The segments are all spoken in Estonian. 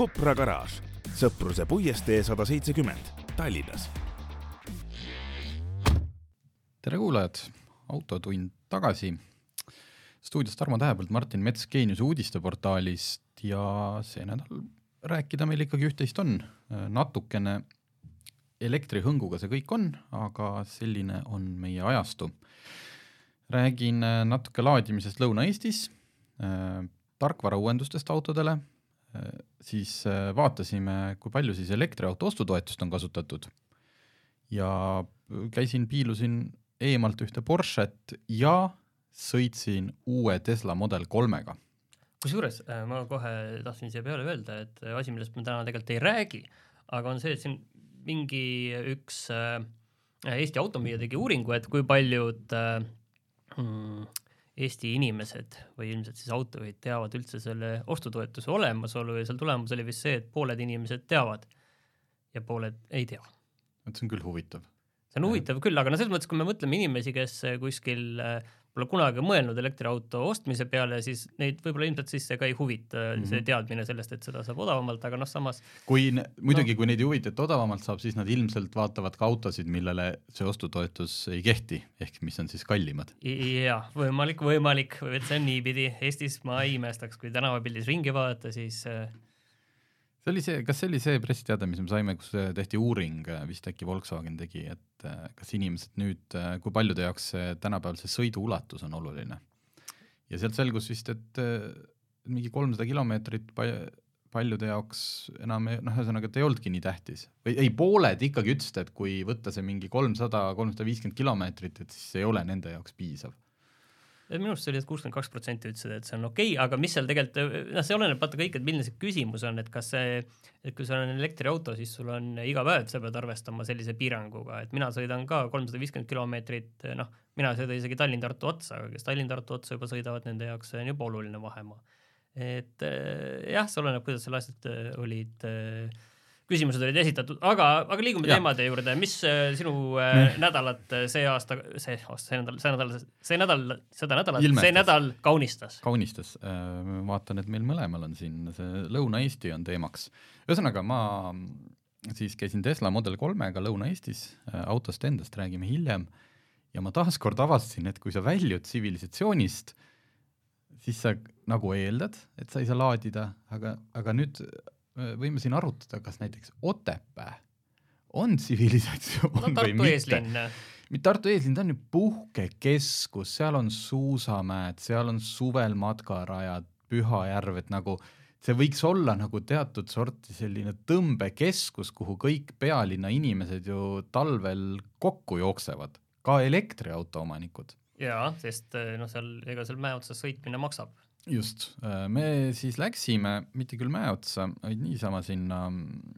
Kopra garaaž, Sõpruse puiestee sada seitsekümmend, Tallinnas. tere kuulajad, Autotund tagasi. stuudios Tarmo Tähepõld, Martin Mets Geeniuse uudisteportaalist ja see nädal rääkida meil ikkagi üht-teist on, natukene elektrihõnguga see kõik on, aga selline on meie ajastu. räägin natuke laadimisest Lõuna-Eestis, tarkvarauuendustest autodele siis äh, vaatasime, kui palju siis elektriauto ostutoetust on kasutatud ja käisin, piilusin eemalt ühte Porsche't ja sõitsin uue Tesla Model kolmega. kusjuures äh, ma kohe tahtsin siia peale öelda, et asi, millest me täna tegelikult ei räägi, aga on see, et siin mingi üks Eesti automüüja tegi uuringu, et kui paljud mm, Eesti inimesed või ilmselt siis autojuhid teavad üldse selle ostutoetuse olemasolu ja seal tulemus oli vist see, et pooled inimesed teavad ja pooled ei tea. et see on küll huvitav. see on huvitav küll, aga no selles mõttes, kui me mõtleme inimesi, kes kuskil äh, pole kunagi mõelnud elektriauto ostmise peale, siis neid võib-olla ilmselt siis see ka ei huvita mm, -hmm. see teadmine sellest, et seda saab odavamalt, aga noh, samas kui muidugi no., kui neid ei huvita, et odavamalt saab, siis nad ilmselt vaatavad ka autosid, millele see ostutoetus ei kehti, ehk mis on siis kallimad. jah, võimalik, võimalik, et see on niipidi, Eestis ma ei imestaks, kui tänavapildis ringi vaadata, siis äh, see oli see, kas see oli see pressiteade, mis me saime, kus äh, tehti uuring, äh, vist äkki Volkswagen tegi, et äh, kas inimesed nüüd, kui paljude jaoks tänapäeval see sõidu ulatus on oluline. ja sealt selgus vist, et mingi kolmsada kilomeetrit paljude jaoks enam noh, ühesõnaga, et ei olnudki nii tähtis või ei, pooled ikkagi ütlesid, et kui võtta see mingi kolmsada, kolmsada viiskümmend kilomeetrit, et siis see ei ole nende jaoks piisav minu arust see oli, et kuuskümmend kaks protsenti ütlesid, et see on okei okay,, aga mis seal tegelikult, noh, see oleneb vaata kõik, et milline see küsimus on, et kas see, et kui sul on elektriauto, siis sul on iga päev, sa pead arvestama sellise piiranguga, et mina sõidan ka kolmsada viiskümmend kilomeetrit, noh, mina ei sõida isegi Tallinn-Tartu otsa, aga kes Tallinn-Tartu otsa juba sõidavad, nende jaoks see on juba oluline vahemaa. et jah, see oleneb, kuidas seal asjad olid äh, küsimused olid esitatud, aga, aga liigume ja. teemade juurde, mis äh, sinu äh, nädalat äh, see aasta, see aasta, see nädal, see nädal, see nädal, seda nädalat, see nädal kaunistas? kaunistas, vaatan, et meil mõlemal on siin see Lõuna-Eesti on teemaks. ühesõnaga, ma siis käisin Tesla Model kolmega Lõuna-Eestis, autost endast räägime hiljem, ja ma taaskord avastasin, et kui sa väljud tsivilisatsioonist, siis sa nagu eeldad, et sa ei saa laadida, aga, aga nüüd võime siin arutada, kas näiteks Otepää on tsivilisatsioon no, või mitte. mitte Tartu eeslinn, ta on ju puhkekeskus, seal on suusamäed, seal on suvel matkarajad, Pühajärv, et nagu see võiks olla nagu teatud sorti selline tõmbekeskus, kuhu kõik pealinna inimesed ju talvel kokku jooksevad, ka elektriauto omanikud. jaa, sest noh, seal ega seal mäe otsas sõitmine maksab just, äh, me siis läksime mitte küll mäe otsa, vaid niisama sinna mm,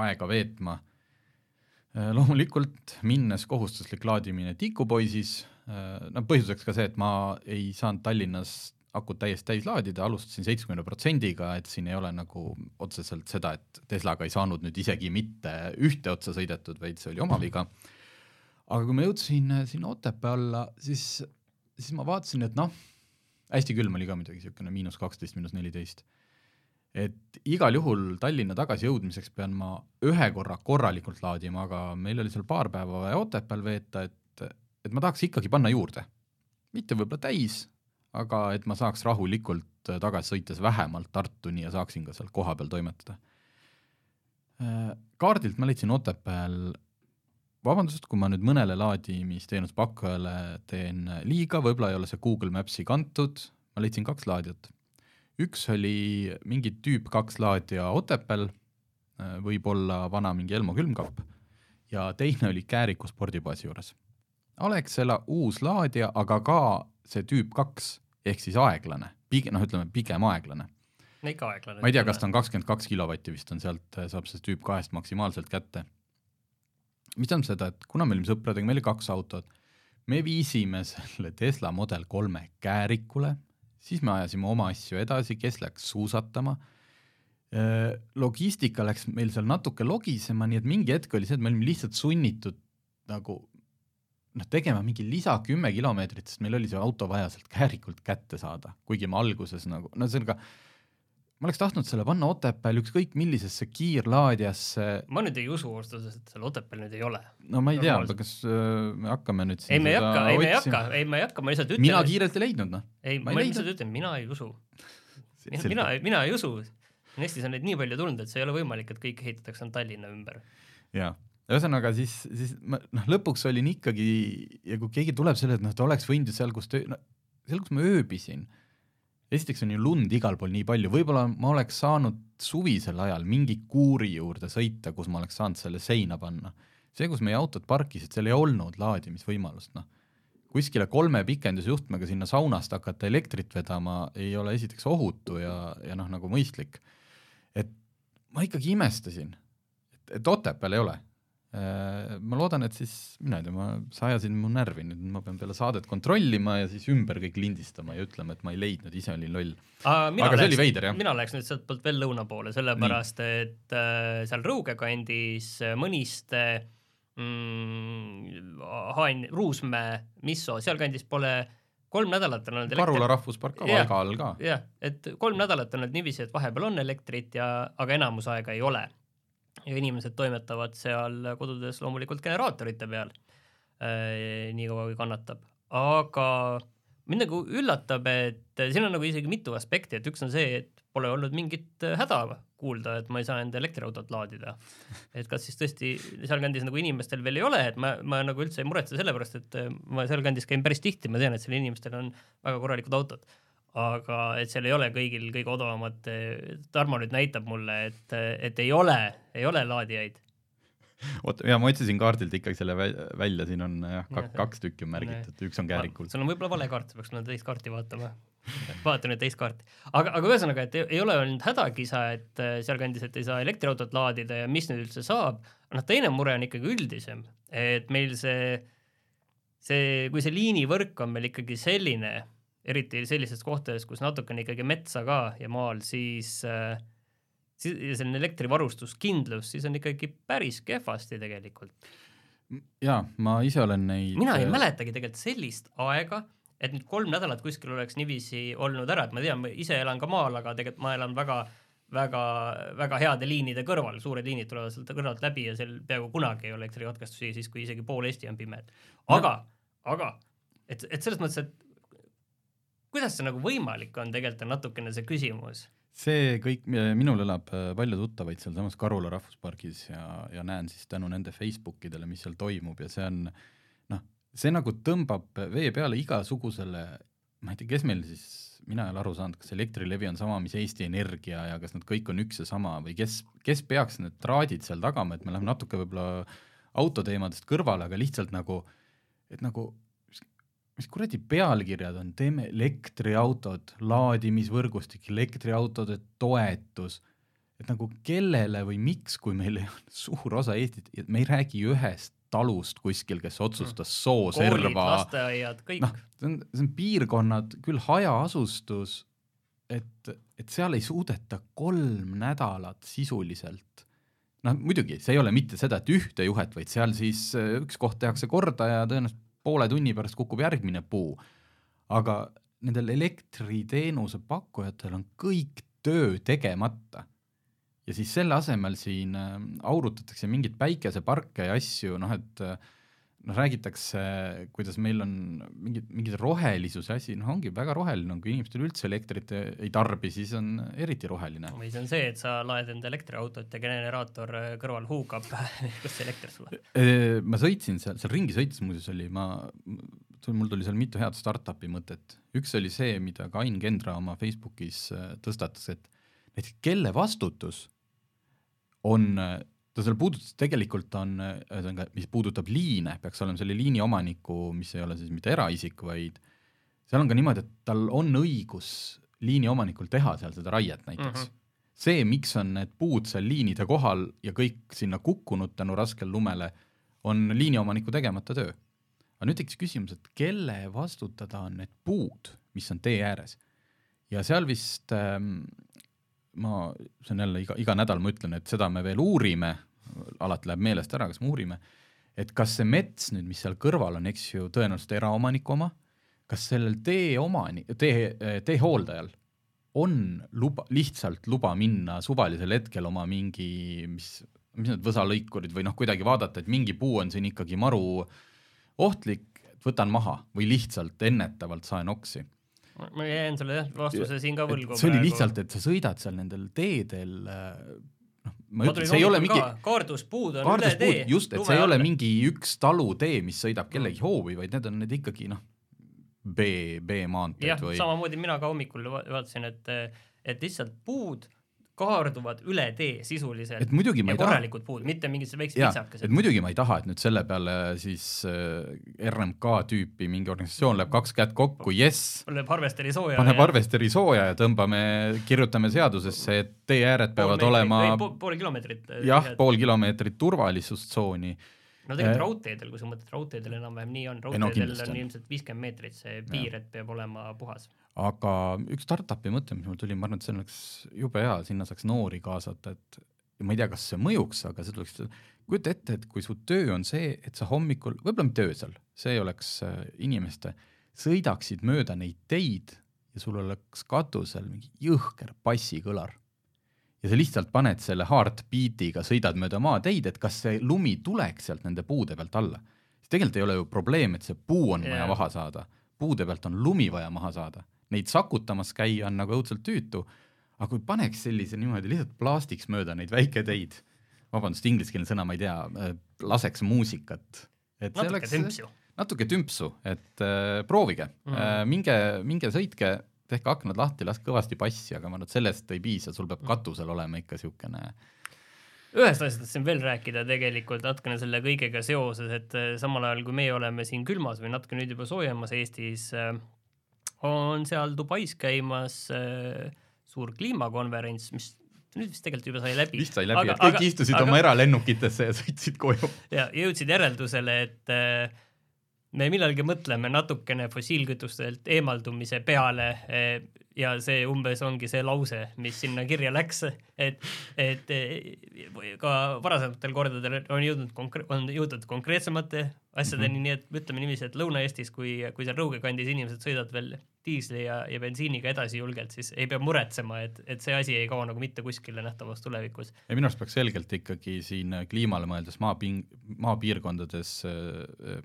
aega veetma. Äh, loomulikult minnes kohustuslik laadimine Tikupoisis, äh, no põhjuseks ka see, et ma ei saanud Tallinnas akut täiesti täis laadida, alustasin seitsmekümne protsendiga, et siin ei ole nagu otseselt seda, et Teslaga ei saanud nüüd isegi mitte ühte otsa sõidetud, vaid see oli oma viga. aga kui ma jõudsin sinna Otepää alla, siis, siis ma vaatasin, et noh hästi külm oli ka muidugi, niisugune miinus kaksteist, miinus neliteist. et igal juhul Tallinna tagasi jõudmiseks pean ma ühe korra korralikult laadima, aga meil oli seal paar päeva vaja Otepääl veeta, et, et ma tahaks ikkagi panna juurde. mitte võib-olla täis, aga et ma saaks rahulikult tagasi sõites vähemalt Tartuni ja saaksin ka seal kohapeal toimetada. Kaardilt ma leidsin Otepääl vabandust, kui ma nüüd mõnele laadimisteenuse pakkujale teen liiga, võib-olla ei ole see Google Maps'i kantud, ma leidsin kaks laadijat. üks oli mingi tüüp kaks laadija Otepääl, võib-olla vana mingi Elmo külmkapp, ja teine oli Kääriku spordibaasi juures. Alexela uus laadija, aga ka see tüüp kaks ehk siis aeglane, pigem noh, ütleme pigem aeglane no ikka aeglane. ma ei tea, kas ta on kakskümmend kaks kilovatti vist on sealt, saab sellest tüüp kahest maksimaalselt kätte. Mis tähendab seda, et kuna me olime sõpradega, meil oli kaks autot, me viisime selle Tesla Model kolme käärikule, siis me ajasime oma asju edasi, kes läks suusatama. logistika läks meil seal natuke logisema, nii et mingi hetk oli see, et me olime lihtsalt sunnitud nagu noh, tegema mingi lisa kümme kilomeetrit, sest meil oli see auto vaja sealt käärikult kätte saada, kuigi me alguses nagu, no ühesõnaga ma oleks tahtnud selle panna Otepääl ükskõik millisesse kiirlaadijasse, ma nüüd ei usu ausalt öeldes, et seal Otepääl nüüd ei ole. no ma ei tea, kas äh, me hakkame nüüd ei, me ei hakka, ei, me ei hakka, ei, ma ei hakka, ma lihtsalt ütlen. mina kiirelt ei leidnud noh. ei, ma ma lihtsalt ütlen, mina ei usu. mina, mina ei usu. Eestis on neid nii palju tulnud, et see ei ole võimalik, et kõik ehitatakse ainult Tallinna ümber. jaa, ühesõnaga siis, siis ma noh, lõpuks olin ikkagi ja kui keegi tuleb selle, et noh, ta oleks võinud ju seal, kus töö, no seal, kus ma ööbisin, esiteks on ju lund igal pool nii palju, võib-olla ma oleks saanud suvisel ajal mingi kuuri juurde sõita, kus ma oleks saanud selle seina panna. see, kus meie autod parkisid, seal ei olnud laadimisvõimalust, noh. kuskile kolme pikendusjuhtmega sinna saunast hakata elektrit vedama ei ole esiteks ohutu ja, ja noh, nagu mõistlik. et ma ikkagi imestasin, et, et Otepääl ei ole. Ma loodan, et siis, mina ei tea, ma, sa ajasid mu närvi nüüd, ma pean peale saadet kontrollima ja siis ümber kõik lindistama ja ütlema, et ma ei leidnud, ise olin loll. Aga see oli veider, jah. mina läheks nüüd sealtpoolt veel lõuna poole, sellepärast et äh, seal Rõuge kandis äh, Mõniste mm,, Haan-, Ruusmäe, Misso, sealkandis pole kolm nädalat on olnud Karula rahvuspark ka. Valga all ka. jah, et kolm nädalat on olnud niiviisi, et vahepeal on elektrit ja, aga enamus aega ei ole. Ja inimesed toimetavad seal kodudes loomulikult generaatorite peal äh,, niikaua kui kannatab, aga mind nagu üllatab, et siin on nagu isegi mitu aspekti, et üks on see, et pole olnud mingit äh, häda kuulda, et ma ei saa enda elektriautot laadida. et kas siis tõesti sealkandis nagu inimestel veel ei ole, et ma, ma nagu üldse ei muretse selle pärast, et äh, ma sealkandis käin päris tihti, ma tean, et seal inimestel on väga korralikud autod aga et seal ei ole kõigil kõige odavamad, Tarmo nüüd näitab mulle, et, et ei ole, ei ole laadijaid. oota, ja ma otsisin kaardilt ikkagi selle vä- välja, siin on jah, Jah, kaks tükki on märgitud, üks on käärikul. sul on võib-olla vale kaart, sa peaks mulle teist kaarti vaatama. vaata nüüd teist kaarti. aga, aga ühesõnaga, et ei, ei ole olnud hädakisa, et äh, sealkandis, et ei saa elektriautot laadida ja mis nüüd üldse saab. noh, teine mure on ikkagi üldisem, et meil see, see, kui see liinivõrk on meil ikkagi selline, eriti sellistes kohtades, kus natukene ikkagi metsa ka ja maal, siis äh, siis selline elektrivarustuskindlus, siis on ikkagi päris kehvasti tegelikult. jaa, ma ise olen neid mina ei mäletagi tegelikult sellist aega, et nüüd kolm nädalat kuskil oleks niiviisi olnud ära, et ma tean, ma ise elan ka maal, aga tegelikult ma elan väga väga, väga heade liinide kõrval, suured liinid tulevad sealt kõrvalt läbi ja seal peaaegu kunagi ei ole elektrikatkestusi, siis kui isegi pool Eesti on pime. aga, aga et, et selles mõttes, et kuidas see nagu võimalik on, tegelikult on natukene see küsimus. see kõik, minul elab äh, palju tuttavaid sealsamas Karula rahvuspargis ja, ja näen siis tänu nende Facebookidele, mis seal toimub ja see on noh, see nagu tõmbab vee peale igasugusele, ma ei tea, kes meil siis, mina ei ole aru saanud, kas Elektrilevi on sama, mis Eesti Energia ja kas nad kõik on üks ja sama või kes, kes peaks need traadid seal tagama, et me läheme natuke võib-olla autoteemadest kõrvale, aga lihtsalt nagu, et nagu mis kuradi pealkirjad on, teeme elektriautod, laadimisvõrgustik, elektriautode toetus, et nagu kellele või miks, kui meil on suur osa Eestit, me ei räägi ühest talust kuskil, kes otsustas koolid, sooserva, lasteaiad, kõik. Noh, see on, see on piirkonnad, küll hajaasustus, et, et seal ei suudeta kolm nädalat sisuliselt. Noh, muidugi see ei ole mitte seda, et ühte juhet, vaid seal siis äh, üks koht tehakse korda ja tõenäoliselt poole tunni pärast kukub järgmine puu. aga nendel elektriteenuse pakkujatel on kõik töö tegemata. ja siis selle asemel siin äh, aurutatakse mingeid päikeseparke ja asju, noh et äh, noh, räägitakse, kuidas meil on mingid, mingid rohelisuse asi, noh ongi väga roheline on, kui inimestel üldse elektrit ei tarbi, siis on eriti roheline. või see on see, et sa laed enda elektriautot ja generaator äh, kõrval huugab, kust see elekter sulle. Ee, ma sõitsin seal, seal ringi sõites muuseas oli, ma, mul tuli seal mitu head startup'i mõtet. üks oli see, mida ka Ain Kendra oma Facebookis äh, tõstatas, et näiteks kelle vastutus on, ta seal puudutas, tegelikult on, ühesõnaga, mis puudutab liine, peaks olema selle liini omaniku, mis ei ole siis mitte eraisik, vaid seal on ka niimoodi, et tal on õigus liiniomanikul teha seal seda raiet näiteks mm. -hmm. see, miks on need puud seal liinide kohal ja kõik sinna kukkunud tänu raskel lumele, on liiniomaniku tegemata töö. aga nüüd tekkis küsimus, et kelle vastutada on need puud, mis on tee ääres ja seal vist ähm, ma, see on jälle iga, iga nädal ma ütlen, et seda me veel uurime, alati läheb meelest ära, kas me uurime, et kas see mets nüüd, mis seal kõrval on, eks ju, tõenäoliselt eraomaniku oma, kas sellel tee omani-, tee, tee hooldajal on luba, lihtsalt luba minna suvalisel hetkel oma mingi, mis, mis need võsalõikurid või noh, kuidagi vaadata, et mingi puu on siin ikkagi maru ohtlik, võtan maha või lihtsalt ennetavalt saen oksi ma jään sulle jah vastuse siin ka võlgu. see oli lihtsalt, et sa sõidad seal nendel teedel äh, noh, ma ütlen, see ei ole mingi kaarduspuud on üle tee. just, et see ei ole mingi üks talutee, mis sõidab kellegi mm. hoovi, vaid need on need ikkagi noh, B, B-maanteed või. samamoodi mina ka hommikul vaatasin, et, et lihtsalt puud kaarduvad üle tee sisuliselt. et muidugi ma ei taha. korralikud puud, mitte mingisugused väiksed vitsakesed. et muidugi ma ei taha, et nüüd selle peale siis äh, RMK tüüpi mingi organisatsioon läheb kaks kätt kokku, jess. paneb harvesteri sooja. paneb harvesteri sooja ja tõmbame, kirjutame seadusesse, et tee ääred peavad olema. pool, kilomeetrit. Äh, jah, pool kilomeetrit turvalisustsooni no tegelikult äh, raudteedel, kui sa mõtled, raudteedel enam-vähem nii on, raudteedel no, on ilmselt viiskümmend meetrit see piir, et peab olema puhas. Aga üks startup'i mõte, mis mul tuli, ma arvan, et see oleks jube hea, sinna saaks noori kaasata, et ma ei tea, kas see mõjuks, aga see tuleks, kujuta ette, et kui su töö on see, et sa hommikul, võib-olla mitte öösel, see oleks äh, inimeste, sõidaksid mööda neid teid ja sul oleks katusel mingi jõhker bassikõlar. Ja sa lihtsalt paned selle heartbeat'iga, sõidad mööda maateid, et kas see lumi tuleks sealt nende puude pealt alla. siis tegelikult ei ole ju probleem, et see puu on yeah. vaja maha saada, puude pealt on lumi vaja maha saada neid sakutamas käia on nagu õudselt tüütu, aga kui paneks sellise niimoodi lihtsalt plaastiks mööda neid väiketeid, vabandust, ingliskeelne sõna, ma ei tea, äh, laseks muusikat. natuke oleks, tümpsu. natuke tümpsu, et äh, proovige mm., äh, minge, minge sõitke, tehke aknad lahti, laske kõvasti passi, aga ma arvan, et sellest ei piisa, sul peab mm. katusel olema ikka niisugune ühest asjast tahtsin veel rääkida tegelikult natukene selle kõigega seoses, et äh, samal ajal kui meie oleme siin külmas või natuke nüüd juba soojemas Eestis äh,, on seal Dubais käimas äh, suur kliimakonverents, mis nüüd vist tegelikult juba sai läbi. vist sai läbi, et kõik aga, istusid aga, oma eralennukitesse ja sõitsid koju. ja jõudsid järeldusele, et äh, me millalgi mõtleme natukene fossiilkütustelt eemaldumise peale äh, ja see umbes ongi see lause, mis sinna kirja läks, et, et ka varasematel kordadel on jõudnud konkre-, on jõudnud konkreetsemate asjadeni mm, -hmm. nii et ütleme niiviisi, et Lõuna-Eestis, kui, kui seal Rõuge kandis inimesed sõidavad veel diisli ja, ja bensiiniga edasi julgelt, siis ei pea muretsema, et, et see asi ei kao nagu mitte kuskile nähtavas tulevikus. ja minu arust peaks selgelt ikkagi siin kliimale mõeldes maaping-, maapiirkondades äh,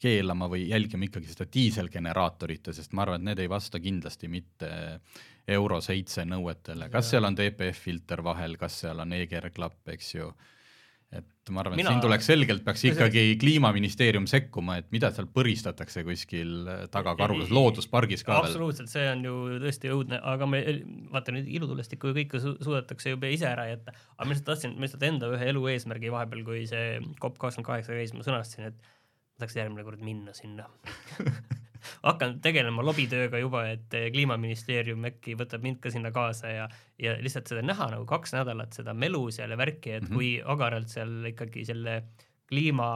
keelama või jälgima ikkagi seda diiselgeneraatorite, sest ma arvan, et need ei vasta kindlasti mitte euro seitse nõuetele, kas seal on DPF filter vahel, kas seal on e-keerklapp, eks ju, et ma arvan, et Mina... siin tuleks selgelt, peaks ikkagi kliimaministeerium sekkuma, et mida seal põristatakse kuskil tagakarulas, looduspargis ka absoluutselt, see on ju tõesti õudne, aga me, vaata nüüd ilutulestikku ju kõike su suudetakse juba ise ära jätta, aga ma lihtsalt tahtsin, ma lihtsalt enda ühe elu eesmärgi vahepeal, kui see COP kakskümmend kaheksa käis, ma sõnastasin, et tahaks järgmine kord minna sinna hakkan tegelema lobitööga juba, et eh, kliimaministeerium äkki võtab mind ka sinna kaasa ja, ja lihtsalt seda näha nagu kaks nädalat seda melu seal ja värki, et mm -hmm. kui agaralt seal ikkagi selle kliima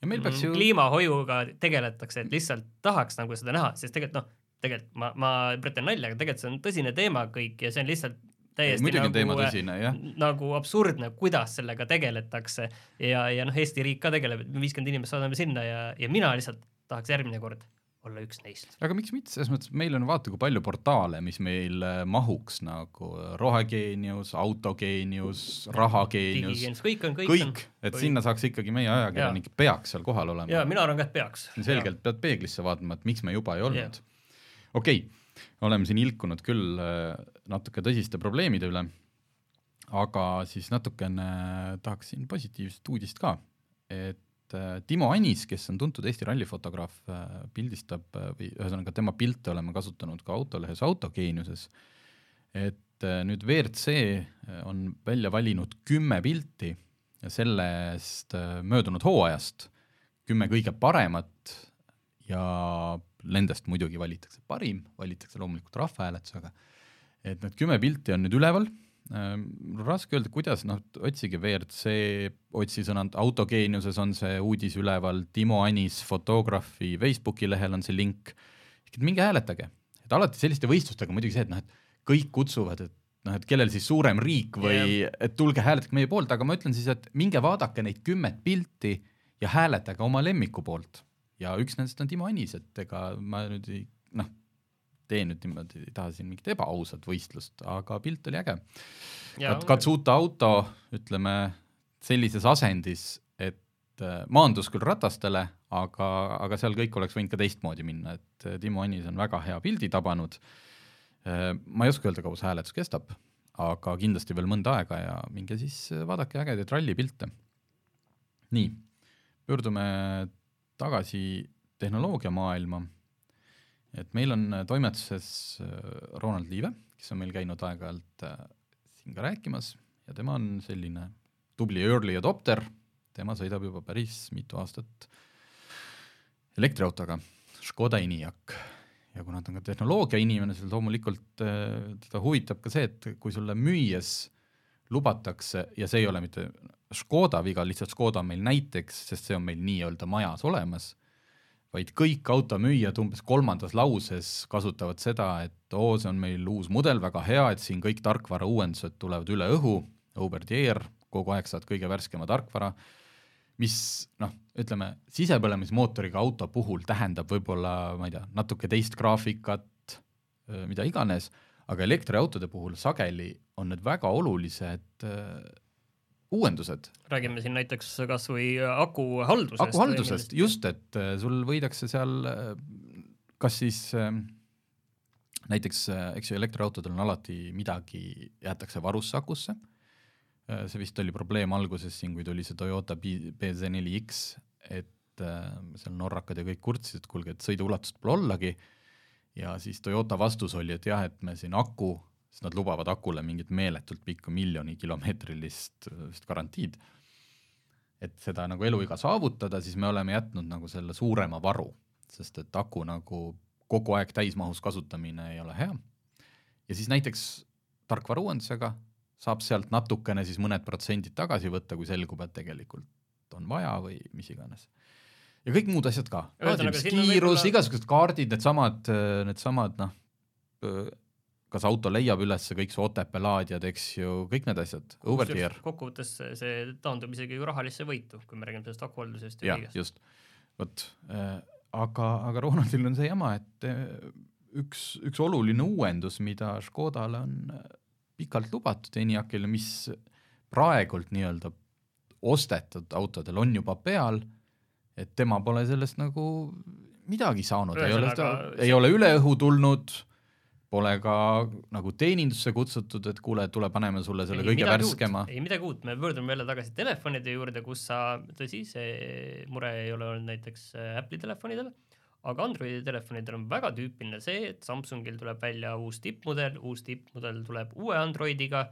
ja meil peaks mm, ju kliimahoiuga tegeletakse, et lihtsalt tahaks nagu seda näha, sest tegelikult noh, tegelikult ma, ma pretan nalja, aga tegelikult see on tõsine teema kõik ja see on lihtsalt täiesti muidugi nagu, teema tõsine, nagu absurdne, kuidas sellega tegeletakse ja, ja noh, Eesti riik ka tegeleb, et me viiskümmend inimest saadame sinna ja, ja mina lihtsalt tahaks järgmine kord olla üks neist. aga miks mitte, selles mõttes meil on vaata kui palju portaale, mis meil äh, mahuks nagu Rohegeenius, Autogeenius, Rahageenius, kõik on, kõik, kõik, et või... sinna saaks ikkagi meie ajakirjanik peaks seal kohal olema. ja mina arvan ka, et peaks. selgelt ja. pead peeglisse vaatama, et miks me juba ei olnud. okei okay oleme siin ilkunud küll äh, natuke tõsiste probleemide üle, aga siis natukene tahaksin positiivset uudist ka, et äh, Timo Anis, kes on tuntud Eesti rallifotograaf, äh, pildistab või ühesõnaga tema pilte oleme kasutanud ka autolehes Autogeeniuses, et nüüd WRC on välja valinud kümme pilti sellest möödunud hooajast, kümme kõige paremat ja nendest muidugi valitakse parim, valitakse loomulikult rahvahääletusega, et need kümme pilti on nüüd üleval äh,, raske öelda, kuidas, noh, otsige WRC, otsi sõna autogeeniuses on see uudis üleval, Timo Anis fotograafi Facebooki lehel on see link, minge hääletage, et alati selliste võistlustega muidugi see, et noh, et kõik kutsuvad, et noh, et kellel siis suurem riik või yeah. et tulge hääletage meie poolt, aga ma ütlen siis, et minge vaadake neid kümmet pilti ja hääletage oma lemmiku poolt. Ja üks nendest on Timo Anis, et ega ma nüüd ei noh, teen nüüd niimoodi, ei taha siin mingit ebaausat võistlust, aga pilt oli äge. Katsuta auto, ütleme sellises asendis, et äh, maandus küll ratastele, aga, aga seal kõik oleks võinud ka teistmoodi minna, et äh, Timo Anis on väga hea pildi tabanud Äh, ma ei oska öelda, kaua see hääletus kestab, aga kindlasti veel mõnda aega ja minge siis vaadake ägedaid rallipilte. nii, pöördume tagasi tehnoloogiamaailma. et meil on toimetuses äh, Ronald Liive, kes on meil käinud aeg-ajalt siin ka rääkimas ja tema on selline tubli early adopter, tema sõidab juba päris mitu aastat elektriautoga, Škoda Enyaq. Ja kuna ta on ka tehnoloogia inimene, siis loomulikult äh, teda huvitab ka see, et kui sulle müües lubatakse ja see ei ole mitte Škoda viga, lihtsalt Škoda on meil näiteks, sest see on meil nii-öelda majas olemas, vaid kõik automüüjad umbes kolmandas lauses kasutavad seda, et oo, see on meil uus mudel, väga hea, et siin kõik tarkvara uuendused tulevad üle õhu, Aubert Year, kogu aeg saad kõige värskema tarkvara mis noh, ütleme sisepõlemismootoriga auto puhul tähendab võib-olla, ma ei tea, natuke teist graafikat, mida iganes, aga elektriautode puhul sageli on need väga olulised äh, uuendused. räägime siin näiteks kas või akuhaldusest. akuhaldusest, just, et äh, sul võidakse seal äh, kas siis äh, näiteks, eks ju, elektriautodel on alati midagi, jäetakse varusse akusse Äh, see vist oli probleem alguses siin, kui tuli see Toyota BZ4X, et äh, seal norrakad ja kõik kurtsid, et kuulge, et sõiduulatust pole ollagi, ja siis Toyota vastus oli, et jah, et me siin aku, siis nad lubavad akule mingit meeletult pikka miljonikilomeetrilist vist garantiid, et seda nagu eluiga saavutada, siis me oleme jätnud nagu selle suurema varu, sest et aku nagu kogu aeg täismahus kasutamine ei ole hea. ja siis näiteks tarkvara uuendusega saab sealt natukene siis mõned protsendid tagasi võtta, kui selgub, et tegelikult on vaja või mis iganes. ja kõik muud asjad ka, kiirus, igasugused kaardid, needsamad, needsamad noh, kas auto leiab üles kõik su Otepää laadijad, eks ju, kõik need asjad, over-the-air. kokkuvõttes see taandub isegi ju rahalisse võitu, kui me räägime sellest akuhaldusest ja kõigest. just, vot äh,, aga, aga Ronaldil on see jama, et äh, üks, üks oluline uuendus, mida Škodale on pikalt lubatud ENIAC-ile, mis praegult nii-öelda ostetud autodel on juba peal, et tema pole sellest nagu midagi saanud, ei ole, ei ole üle õhu tulnud, pole ka nagu teenindusse kutsutud, et kuule, tule paneme sulle selle ei, kõige värskema. ei midagi uut, me pöördume jälle tagasi telefonide juurde, kus sa, tõsi, see mure ei ole olnud näiteks Apple'i telefonidel aga Androidi telefonidel on väga tüüpiline see, et Samsungil tuleb välja uus tippmudel, uus tippmudel tuleb uue Androidiga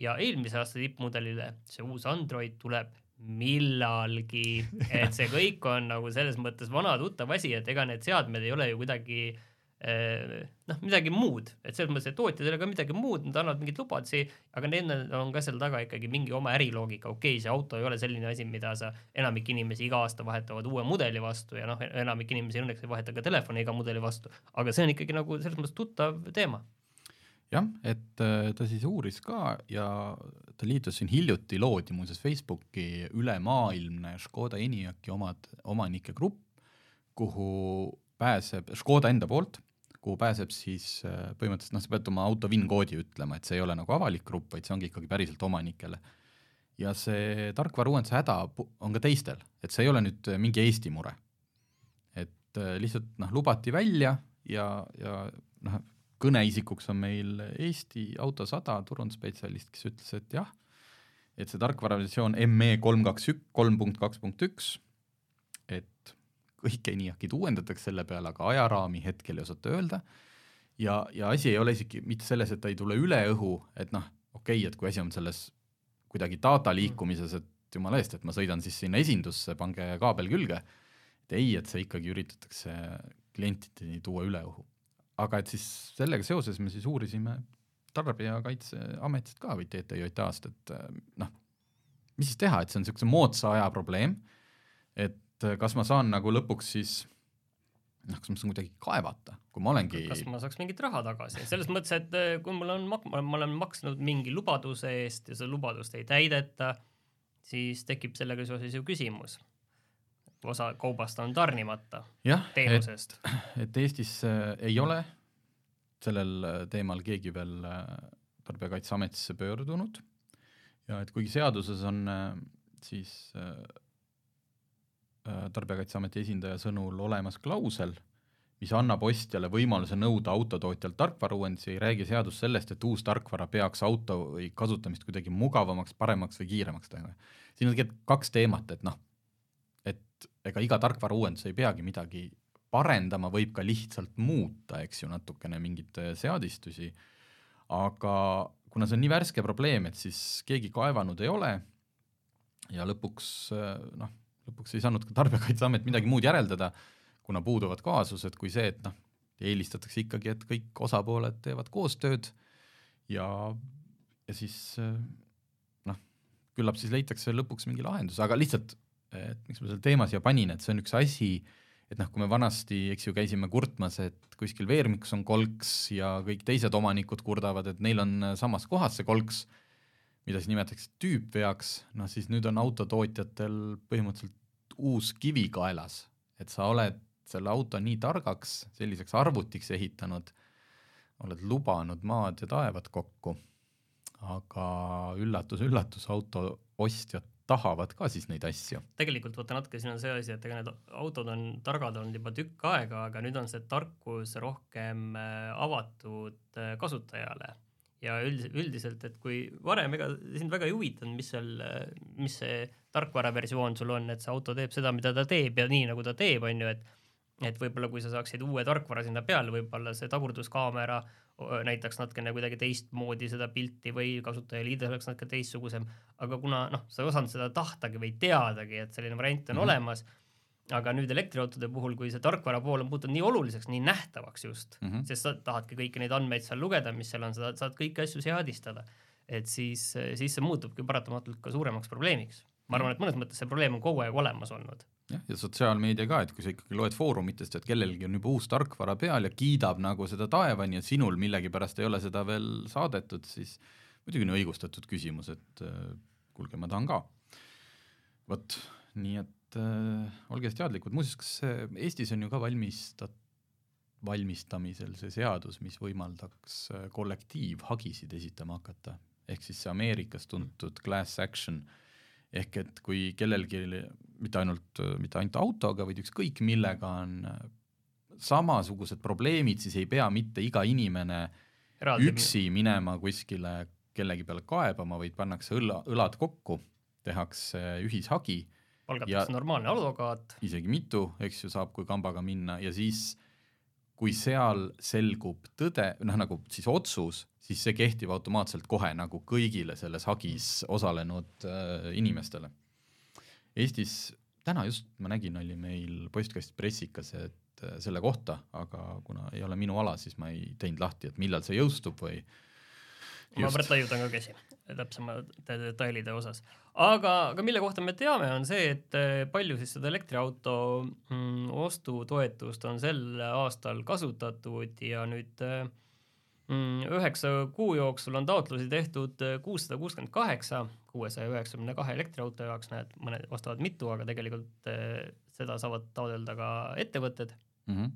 ja eelmise aasta tippmudelile see uus Android tuleb millalgi, et see kõik on nagu selles mõttes vana tuttav asi, et ega need seadmed ei ole ju kuidagi äh, noh, midagi muud, et selles mõttes, et tootjad ei ole ka midagi muud, nad annavad mingeid lubadusi, aga nendel on ka seal taga ikkagi mingi oma äriloogika, okei okay,, see auto ei ole selline asi, mida sa, enamik inimesi iga aasta vahetavad uue mudeli vastu ja noh, enamik inimesi õnneks ei vaheta ka telefoni iga mudeli vastu, aga see on ikkagi nagu selles mõttes tuttav teema. jah, et äh, ta siis uuris ka ja ta liitus siin hiljuti, loodi muuseas Facebooki ülemaailmne Škoda Enyaqi omad, omanike grupp, kuhu pääseb Škoda enda poolt kuhu pääseb siis äh, põhimõtteliselt noh, sa pead oma auto VIN-koodi ütlema, et see ei ole nagu avalik grupp, vaid see ongi ikkagi päriselt omanikele. ja see tarkvara uuenduse häda on ka teistel, et see ei ole nüüd äh, mingi Eesti mure. et äh, lihtsalt noh, lubati välja ja, ja noh, kõneisikuks on meil Eesti Auto sada turundusspetsialist, kes ütles, et jah, et see tarkvaraversioon ME kolm kaks ük-, kolm punkt kaks punkt üks, kõik ENIAC-id uuendatakse selle peale, aga ajaraami hetkel ei osata öelda. ja, ja asi ei ole isegi mitte selles, et ta ei tule üle õhu, et noh, okei okay,, et kui asi on selles kuidagi data liikumises, et jumala eest, et ma sõidan siis sinna esindusse, pange kaabel külge, et ei, et see ikkagi üritatakse klientideni tuua üle õhu. aga et siis sellega seoses me siis uurisime Tarbijakaitseametist ka või TTJA-st, et äh, noh, mis siis teha, et see on niisuguse moodsa aja probleem, et äh, kas ma saan nagu lõpuks siis noh, kas ma saan kuidagi kaevata, kui ma olengi kas ma saaks mingit raha tagasi, selles mõttes, et äh, kui mul on mak-, ma olen maksnud mingi lubaduse eest ja seda lubadust ei täideta, siis tekib sellega seoses ju küsimus. osa kaubast on tarnimata jah, teenusest. et, et Eestis äh, ei ole sellel äh, teemal keegi veel äh, Tarbijakaitseametisse pöördunud ja et kuigi seaduses on äh, siis Tarbijakaitseameti esindaja sõnul olemas klausel, mis annab ostjale võimaluse nõuda autotootjalt tarkvarauuendusi, ei räägi seadus sellest, et uus tarkvara peaks auto või kasutamist kuidagi mugavamaks, paremaks või kiiremaks tegema. siin on tegelikult kaks teemat, et noh, et ega iga tarkvarauuendus ei peagi midagi parendama, võib ka lihtsalt muuta, eks ju, natukene mingeid äh, seadistusi, aga kuna see on nii värske probleem, et siis keegi kaevanud ei ole ja lõpuks äh, noh, lõpuks ei saanud ka Tarbijakaitseamet midagi muud järeldada, kuna puuduvad kaasused, kui see, et noh, eelistatakse ikkagi, et kõik osapooled teevad koostööd ja, ja siis äh, noh, küllap siis leitakse lõpuks mingi lahendus, aga lihtsalt, et miks ma selle teema siia panin, et see on üks asi, et noh, kui me vanasti, eks ju, käisime kurtmas, et kuskil veermikus on kolks ja kõik teised omanikud kurdavad, et neil on samas kohas see kolks, mida siis nimetatakse tüüpveaks, noh siis nüüd on autotootjatel põhimõtteliselt uus kivi kaelas, et sa oled selle auto nii targaks, selliseks arvutiks ehitanud, oled lubanud maad ja taevad kokku, aga üllatus-üllatus, auto ostjad tahavad ka siis neid asju. tegelikult vaata natuke siin on see asi, et ega need autod on targad olnud juba tükk aega, aga nüüd on see tarkus rohkem äh, avatud äh, kasutajale ja üld-, üldiselt, et kui varem ega sind väga ei huvitanud, mis seal, mis see tarkvaraversioon sul on, et see auto teeb seda, mida ta teeb ja nii, nagu ta teeb, on ju, et et võib-olla kui sa saaksid uue tarkvara sinna peale, võib-olla see tagurduskaamera näitaks natukene kuidagi teistmoodi seda pilti või kasutajaliides oleks natuke teistsugusem, aga kuna noh, sa ei osanud seda tahtagi või teadagi, et selline variant on mm -hmm. olemas, aga nüüd elektriautode puhul, kui see tarkvara pool on muutunud nii oluliseks, nii nähtavaks just mm, -hmm. sest sa tahadki kõiki neid andmeid seal lugeda, mis seal on, sa saad kõiki asju seadistada, et siis, siis see muutubki paratamatult ka suuremaks probleemiks. ma arvan, et mõnes mõttes see probleem on kogu aeg olemas olnud jah, ja sotsiaalmeedia ka, et kui sa ikkagi loed foorumitest, et kellelgi on juba uus tarkvara peal ja kiidab nagu seda taevani ja sinul millegipärast ei ole seda veel saadetud, siis muidugi on õigustatud küsimus, et äh, kuulge, ma tahan ka. vot, nii et äh, olge teadlikud, muuseas, kas äh, Eestis on ju ka valmistat-, valmistamisel see seadus, mis võimaldaks äh, kollektiivhagisid esitama hakata, ehk siis see Ameerikas tuntud class action. Äh, ehk et kui kellelgi mitte ainult, mitte ainult autoga, vaid ükskõik millega on samasugused probleemid, siis ei pea mitte iga inimene Eraldi üksi minema. kuskile kellegi peale kaebama, vaid pannakse õlla, õlad kokku, tehakse ühishagi. Palgatakse normaalne advokaat. isegi mitu, eks ju, saab kui kambaga minna ja siis kui seal selgub tõde, noh nagu siis otsus, siis see kehtib automaatselt kohe nagu kõigile selles hagis osalenud äh, inimestele. Eestis täna just ma nägin, oli meil postkast pressikas, et äh, selle kohta, aga kuna ei ole minu ala, siis ma ei teinud lahti, et millal see jõustub või ma pärast laiutan ka käsi täpsemate detailide osas. Aga, aga mille kohta me teame, on see, et äh, palju siis seda elektriauto mm, ostutoetust on sel aastal kasutatud ja nüüd äh, Mm, üheksa kuu jooksul on taotlusi tehtud äh, kuussada kuuskümmend kaheksa, kuuesaja üheksakümne kahe elektriauto jaoks, näed, mõned ostavad mitu, aga tegelikult seda saavad taotleda ka ettevõtted mm. -hmm.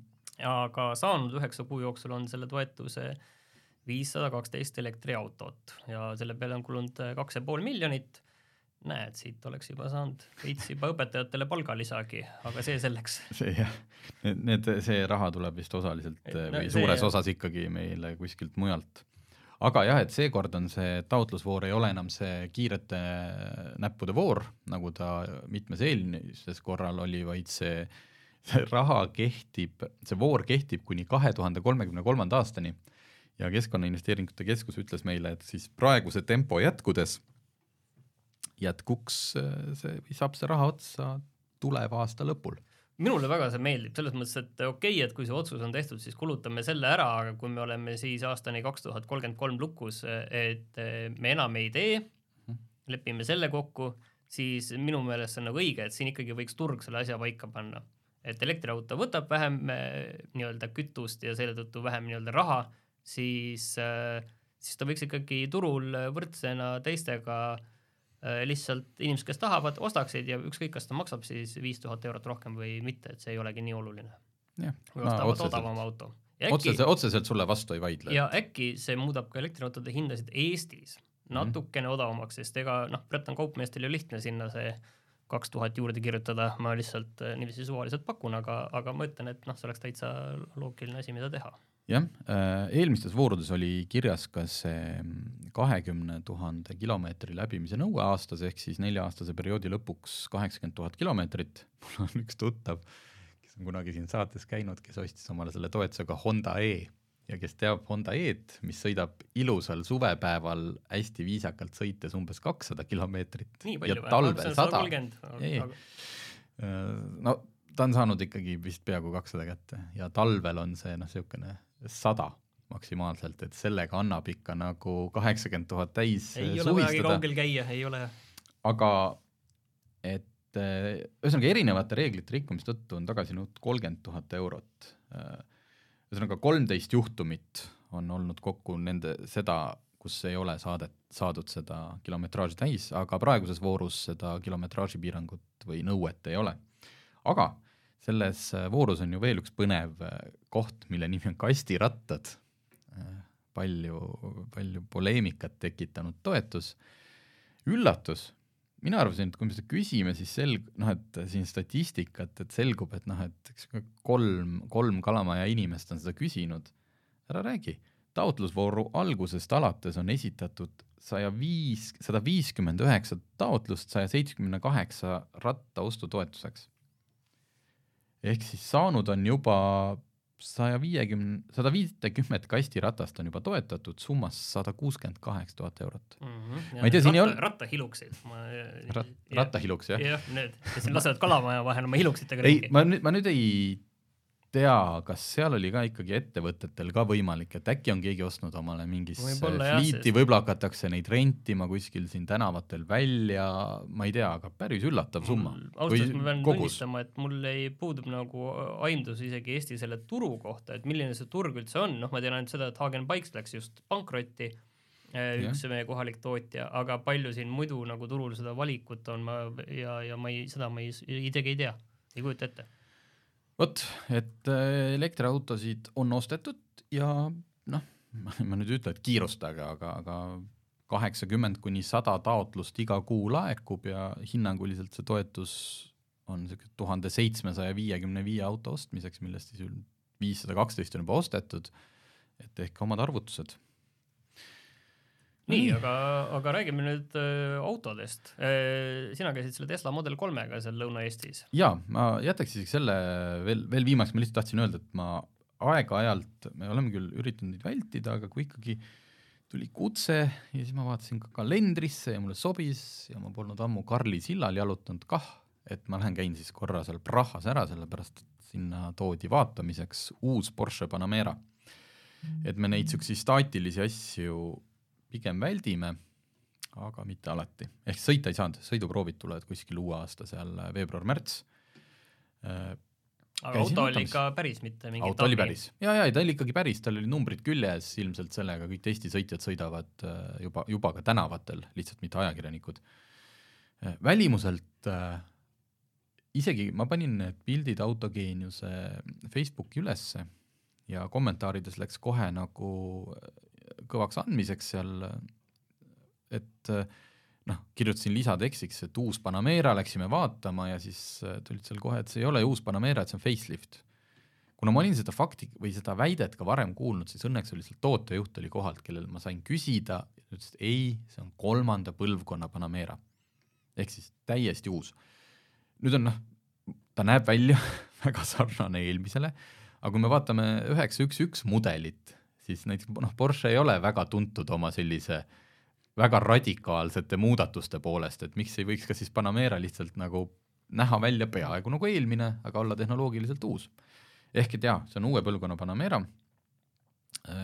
aga saanud üheksa kuu jooksul on selle toetuse viissada kaksteist elektriautot ja selle peale on kulunud kaks ja pool miljonit näed, siit oleks juba saanud veits juba õpetajatele palgalisagi, aga see selleks. see jah, need, need, see raha tuleb vist osaliselt et, no, või suures see... osas ikkagi meile kuskilt mujalt. aga jah, et seekord on see taotlusvoor ei ole enam see kiirete näppude voor, nagu ta mitmes eelmises korral oli, vaid see, see raha kehtib, see voor kehtib kuni kahe tuhande kolmekümne kolmanda aastani ja Keskkonnainvesteeringute Keskus ütles meile, et siis praeguse tempo jätkudes jätkuks äh, see saab see raha otsa tuleva aasta lõpul. minule väga see meeldib, selles mõttes, et okei okay,, et kui see otsus on tehtud, siis kulutame selle ära, aga kui me oleme siis aastani kaks tuhat kolmkümmend kolm lukus, et me enam ei tee, lepime selle kokku, siis minu meelest see on nagu õige, et siin ikkagi võiks turg selle asja paika panna. et elektriauto võtab vähem eh, nii-öelda kütust ja selle tõttu vähem nii-öelda raha, siis, siis ta võiks ikkagi turul võrdsena teistega eh, lihtsalt inimesed, kes tahavad, ostaksid ja ükskõik, kas ta maksab siis viis tuhat eurot rohkem või mitte, et see ei olegi nii oluline. või ostavad odavama auto. Otseselt, otseselt sulle vastu ei vaidle. ja äkki see muudab ka elektriautode hindasid Eestis Mhm. natukene mm -hmm. odavamaks, sest ega noh, Breton kaupmeestel ju lihtne sinna see kaks tuhat juurde kirjutada, ma lihtsalt äh, niiviisi suvaliselt pakun, aga, aga ma ütlen, et noh, see oleks täitsa loogiline asi, mida teha. Jah, äh, eelmistes voorudes oli kirjas ka see kahekümne tuhande kilomeetri läbimise nõue aastas, ehk siis nelja-aastase perioodi lõpuks kaheksakümmend tuhat kilomeetrit. mul on üks tuttav, kes on kunagi siin saates käinud, kes ostis omale selle toetusega Honda E ja kes teab Honda E-d, mis sõidab ilusal suvepäeval hästi viisakalt sõites umbes kakssada kilomeetrit ja talvel sada. Äh, no ta on saanud ikkagi vist peaaegu kakssada kätte ja talvel on see noh, niisugune sada maksimaalselt, et sellega annab ikka nagu kaheksakümmend tuhat täis ei suhistada. ole väga kaugel käia, ei ole. aga et äh, ühesõnaga erinevate reeglite rikkumise tõttu on tagasi nõutud kolmkümmend tuhat eurot äh, ühesõnaga kolmteist juhtumit on olnud kokku nende, seda, kus ei ole saadet, saadud seda kilometraaži täis, aga praeguses voorus seda kilometraaži piirangut või nõuet ei ole. aga selles voorus on ju veel üks põnev koht, mille nimi on kastirattad, palju, palju poleemikat tekitanud toetus, üllatus mina arvasin, et kui me seda küsime, siis selg-, noh, et siin statistikat, et selgub, et noh, et eks kolm, kolm Kalamaja inimest on seda küsinud. ära räägi, taotlusvooru algusest alates on esitatud saja viis, sada viiskümmend üheksa taotlust saja seitsmekümne kaheksa ratta ostutoetuseks. Ehk siis saanud on juba saja viiekümne, sada viitekümmet kastiratast on juba toetatud summas sada kuuskümmend kaheksa tuhat eurot mm. -hmm. ma ei tea, siin ei olnud. rattahiluksid ma... Rat,. rattahiluks jah? jah, need, kes lasevad kalamaja vahel oma hiluksitega ei, ma nüüd, ma nüüd ei tea, kas seal oli ka ikkagi ettevõtetel ka võimalik, et äkki on keegi ostnud omale mingisse fliiti, võib-olla hakatakse neid rentima kuskil siin tänavatel välja, ma ei tea, aga päris üllatav summa. ausalt öeldes ma pean tunnistama, et mul ei, puudub nagu aimdus isegi Eesti selle turu kohta, et milline see turg üldse on, noh, ma tean ainult seda, et Hagen Bikes läks just pankrotti, eh, üks ja. meie kohalik tootja, aga palju siin muidu nagu turul seda valikut on, ma ja, ja ma ei, seda ma ei, isegi ei tea, ei kujuta ette vot, et äh, elektriautosid on ostetud ja noh, ma nüüd ei ütle, et kiirustage, aga, aga kaheksakümmend kuni sada taotlust iga kuu laekub ja hinnanguliselt see toetus on niisugune tuhande seitsmesaja viiekümne viie auto ostmiseks, millest siis viissada kaksteist on juba ostetud, et tehke omad arvutused nii, aga, aga räägime nüüd äh, autodest äh,. sina käisid selle Tesla Model kolmega seal Lõuna-Eestis. ja ma jätaks isegi selle veel, veel viimaks, ma lihtsalt tahtsin öelda, et ma aeg-ajalt, me oleme küll üritanud neid vältida, aga kui ikkagi tuli kutse ja siis ma vaatasin ka kalendrisse ja mulle sobis ja ma polnud ammu Karli sillal jalutanud kah, et ma lähen käin siis korra seal Prahas ära, sellepärast et sinna toodi vaatamiseks uus Porsche Panamera. et me neid niisuguseid staatilisi asju pigem väldime, aga mitte alati. ehk sõita ei saanud, sõiduproovid tulevad kuskil uue aasta seal äh, veebruar-märts. Äh, aga auto oli ikka päris, mitte mingi auto oli päris, ja, ja ta oli ikkagi päris, tal oli numbrid küljes, ilmselt sellega kõik Eesti sõitjad sõidavad äh, juba, juba ka tänavatel, lihtsalt mitte ajakirjanikud. välimuselt äh, isegi ma panin need pildid autogeeniuse Facebooki ülesse ja kommentaarides läks kohe nagu kõvaks andmiseks seal, et noh, kirjutasin lisatekstiks, et uus Panamera, läksime vaatama ja siis tulid seal kohe, et see ei ole uus Panamera, et see on facelift. kuna ma olin seda fakti või seda väidet ka varem kuulnud, siis õnneks oli seal tootejuht oli kohalt, kellel ma sain küsida, ütles, et ei, see on kolmanda põlvkonna Panamera. ehk siis täiesti uus. nüüd on noh, ta näeb välja väga sarnane eelmisele, aga kui me vaatame üheksa üks üks mudelit, siis näiteks noh, Porsche ei ole väga tuntud oma sellise väga radikaalsete muudatuste poolest, et miks ei võiks ka siis Panamera lihtsalt nagu näha välja peaaegu nagu eelmine, aga olla tehnoloogiliselt uus. ehk et jaa, see on uue põlvkonna Panamera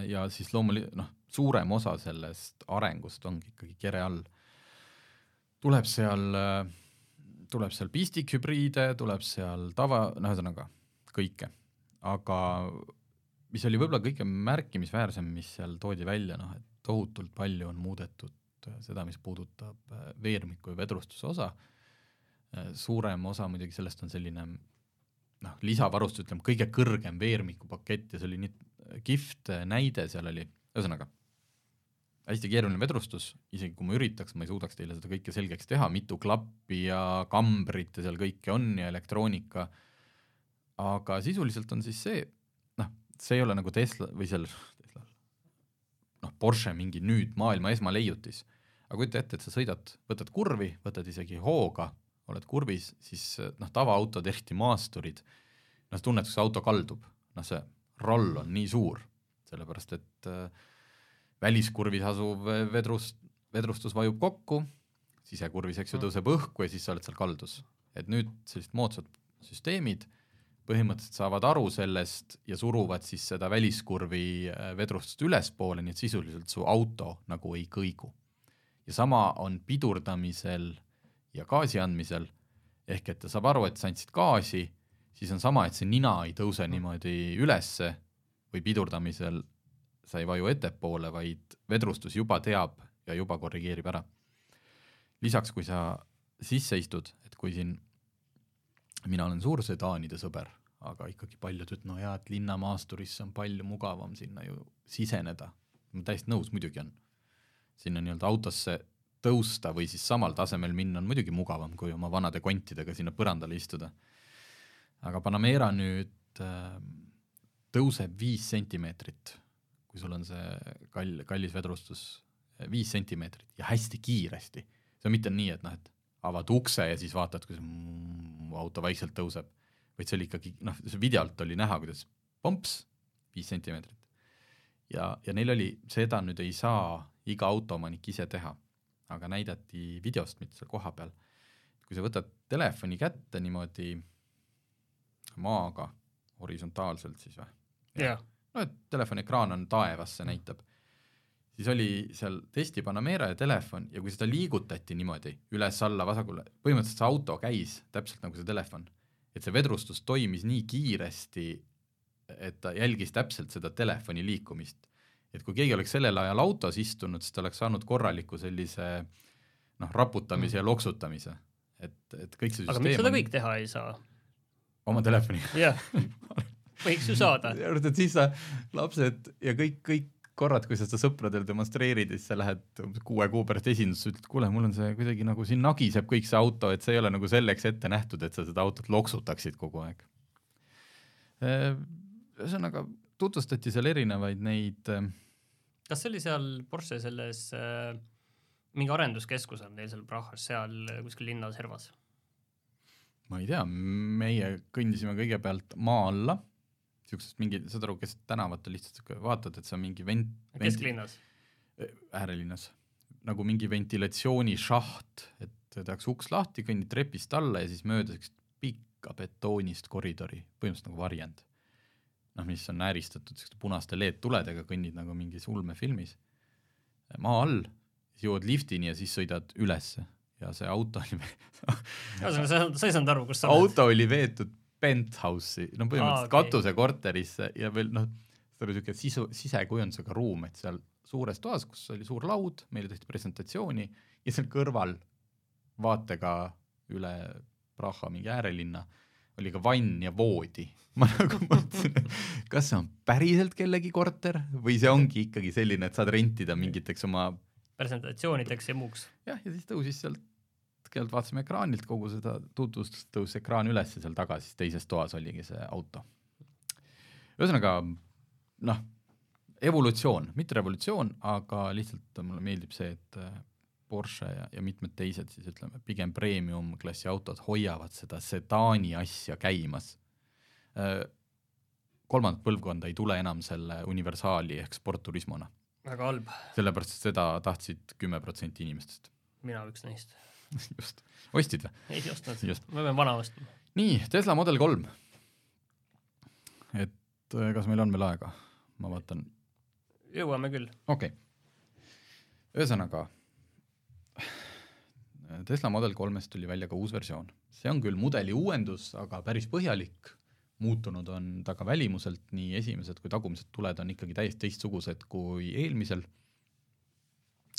ja siis loomulikult noh, suurem osa sellest arengust ongi ikkagi kere all. tuleb seal, tuleb seal pistikhübriide, tuleb seal tava, no ühesõnaga kõike, aga mis oli võib-olla kõige märkimisväärsem, mis seal toodi välja, noh et tohutult palju on muudetud seda, mis puudutab äh, veermiku ja vedrustuse osa, äh, suurem osa muidugi sellest on selline noh, lisavarustus, ütleme kõige kõrgem veermikupakett ja see oli nii kihvt näide seal oli, ühesõnaga hästi keeruline vedrustus, isegi kui ma üritaks, ma ei suudaks teile seda kõike selgeks teha, mitu klappi ja kambrit ja seal kõike on ja elektroonika, aga sisuliselt on siis see, see ei ole nagu Tesla või seal, Tesla, noh, Porsche mingi nüüd maailma esmaleiutis, aga kujuta ette, et sa sõidad, võtad kurvi, võtad isegi hooga, oled kurvis, siis noh, tavaautod, eriti maasturid, noh, tunned, kus auto kaldub, noh, see roll on nii suur, sellepärast et äh, väliskurvis asuv vedrust, vedrustus vajub kokku, sisekurvis, eks ju, mm. tõuseb õhku ja siis sa oled seal kaldus. et nüüd sellised moodsad süsteemid põhimõtteliselt saavad aru sellest ja suruvad siis seda väliskurvi äh, vedrustust ülespoole, nii et sisuliselt su auto nagu ei kõigu. ja sama on pidurdamisel ja gaasi andmisel, ehk et ta saab aru, et sa andsid gaasi, siis on sama, et see nina ei tõuse niimoodi ülesse või pidurdamisel sa ei vaju ettepoole, vaid vedrustus juba teab ja juba korrigeerib ära. lisaks, kui sa sisse istud, et kui siin, mina olen suur sedaanide sõber, aga ikkagi paljud ütlevad, no jaa, et linnamaasturisse on palju mugavam sinna ju siseneda. ma täiesti nõus, muidugi on. sinna nii-öelda autosse tõusta või siis samal tasemel minna on muidugi mugavam, kui oma vanade kontidega sinna põrandale istuda. aga Panamera nüüd äh, tõuseb viis sentimeetrit kui sul on see kall, kallis vedrustus viis sentimeetrit ja hästi kiiresti. see on mitte nii, et noh, et avad ukse ja siis vaatad, kuidas auto vaikselt tõuseb, vaid see oli ikkagi noh, see videolt oli näha, kuidas pomps, viis sentimeetrit. ja, ja neil oli, seda nüüd ei saa iga autoomanik ise teha, aga näidati videost, mitte seal kohapeal. kui sa võtad telefoni kätte niimoodi maaga horisontaalselt siis või? jah no et telefoni ekraan on taevas, see näitab. Siis oli seal testi Panamera ja telefon ja kui seda liigutati niimoodi üles-alla, vasakule, põhimõtteliselt see auto käis täpselt nagu see telefon. et see vedrustus toimis nii kiiresti, et ta jälgis täpselt seda telefoni liikumist. et kui keegi oleks sellel ajal autos istunud, siis ta oleks saanud korraliku sellise noh, raputamise mm. ja loksutamise. et, et kõik see aga miks seda on... kõik teha ei saa? oma telefoniga jah võiks ju saada. et siis sa lapsed ja kõik, kõik korrad, kui sa seda sõpradele demonstreerid ja siis sa lähed kuue kuu pärast esindusse, ütled, kuule, mul on see kuidagi nagu siin nagiseb kõik see auto, et see ei ole nagu selleks ette nähtud, et sa seda autot loksutaksid kogu aeg. ühesõnaga tutvustati seal erinevaid neid kas see oli seal Porsche selles äh, mingi arenduskeskus on teil seal Prahas, seal kuskil linna servas? ma ei tea, meie kõndisime kõigepealt maa alla siuksest mingi, saad aru, keset tänavat on lihtsalt siuke, vaatad, et see on mingi vent-. kesklinnas? äärelinnas, nagu mingi ventilatsioonišaht, et tehakse uks lahti, kõnnid trepist alla ja siis mööda siukest pikka betoonist koridori, põhimõtteliselt nagu varjend. noh, mis on ääristatud siukeste punaste LED-tuledega, kõnnid nagu mingis ulmefilmis. maa all, siis jõuad liftini ja siis sõidad ülesse ja see auto oli ühesõnaga, sa, sa ei saanud aru, kus sa oled? auto oli veetud penthouse'i, no põhimõtteliselt ah, okay. katusekorterisse ja veel noh, see oli niisugune sisu, sisekujundusega ruum, et seal suures toas, kus oli suur laud, meile tehti presentatsiooni ja seal kõrval vaatega üle Praha mingi äärelinna oli ka vann ja voodi. ma nagu mõtlesin, et kas see on päriselt kellegi korter või see ongi ikkagi selline, et saad rentida mingiteks oma presentatsioonideks ja muuks. jah, ja siis tõusis sealt kõigepealt vaatasime ekraanilt kogu seda tutvustust, tõusis ekraan üles ja seal taga siis teises toas oligi see auto. ühesõnaga noh, evolutsioon, mitte revolutsioon, aga lihtsalt mulle meeldib see, et äh, Porsche ja, ja mitmed teised siis ütleme, pigem premium-klassi autod hoiavad seda sedaani asja käimas. Äh, kolmandat põlvkonda ei tule enam selle universaali ehk sportturismona. väga halb. sellepärast, et seda tahtsid kümme protsenti inimestest. mina üks neist just, ostsid või? ei ostnud Just., ma pean vana ostma. nii, Tesla Model kolm. et äh, kas meil on veel aega? ma vaatan, jõuame küll. okei okay.. ühesõnaga, Tesla Model kolmest tuli välja ka uus versioon, see on küll mudeli uuendus, aga päris põhjalik, muutunud on ta ka välimuselt, nii esimesed kui tagumised tuled on ikkagi täiesti teistsugused kui eelmisel.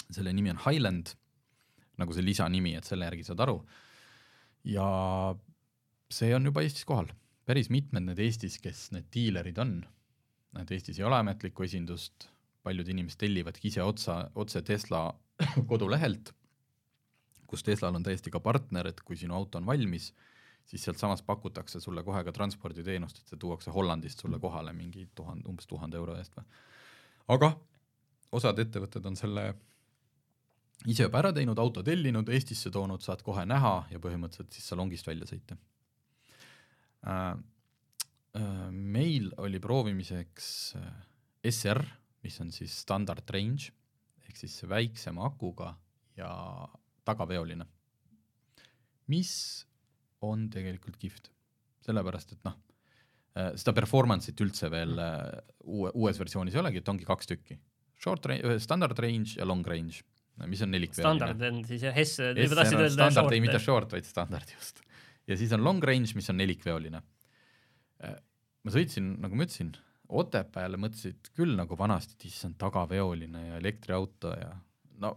selle nimi on Highland, nagu see lisanimi, et selle järgi saad aru. ja see on juba Eestis kohal, päris mitmed need Eestis, kes need diilerid on, et Eestis ei ole ametlikku esindust, paljud inimesed tellivadki ise otsa, otse Tesla kodulehelt, kus Teslal on täiesti ka partner, et kui sinu auto on valmis, siis sealtsamas pakutakse sulle kohe ka transporditeenust, et see tuuakse Hollandist sulle kohale mingi tuhande, umbes tuhande euro eest või. aga osad ettevõtted on selle ise juba ära teinud, auto tellinud, Eestisse toonud, saad kohe näha ja põhimõtteliselt siis salongist välja sõita. Äh,. Äh, meil oli proovimiseks äh, SR, mis on siis standard range ehk siis väiksema akuga ja tagaveoline, mis on tegelikult kihvt, sellepärast et noh, seda performance'it üldse veel äh, uue, uues versioonis ei olegi, et ongi kaks tükki, short range, standard range ja long range, mis on nelikveoline. standard on siis jah, juba tahtsid on öelda standard, ei mitte short. short, vaid standard just. ja siis on long range, mis on nelikveoline. ma sõitsin, nagu ma ütlesin, Otepääle mõtlesid küll nagu vanasti, et issand, tagaveoline ja elektriauto ja no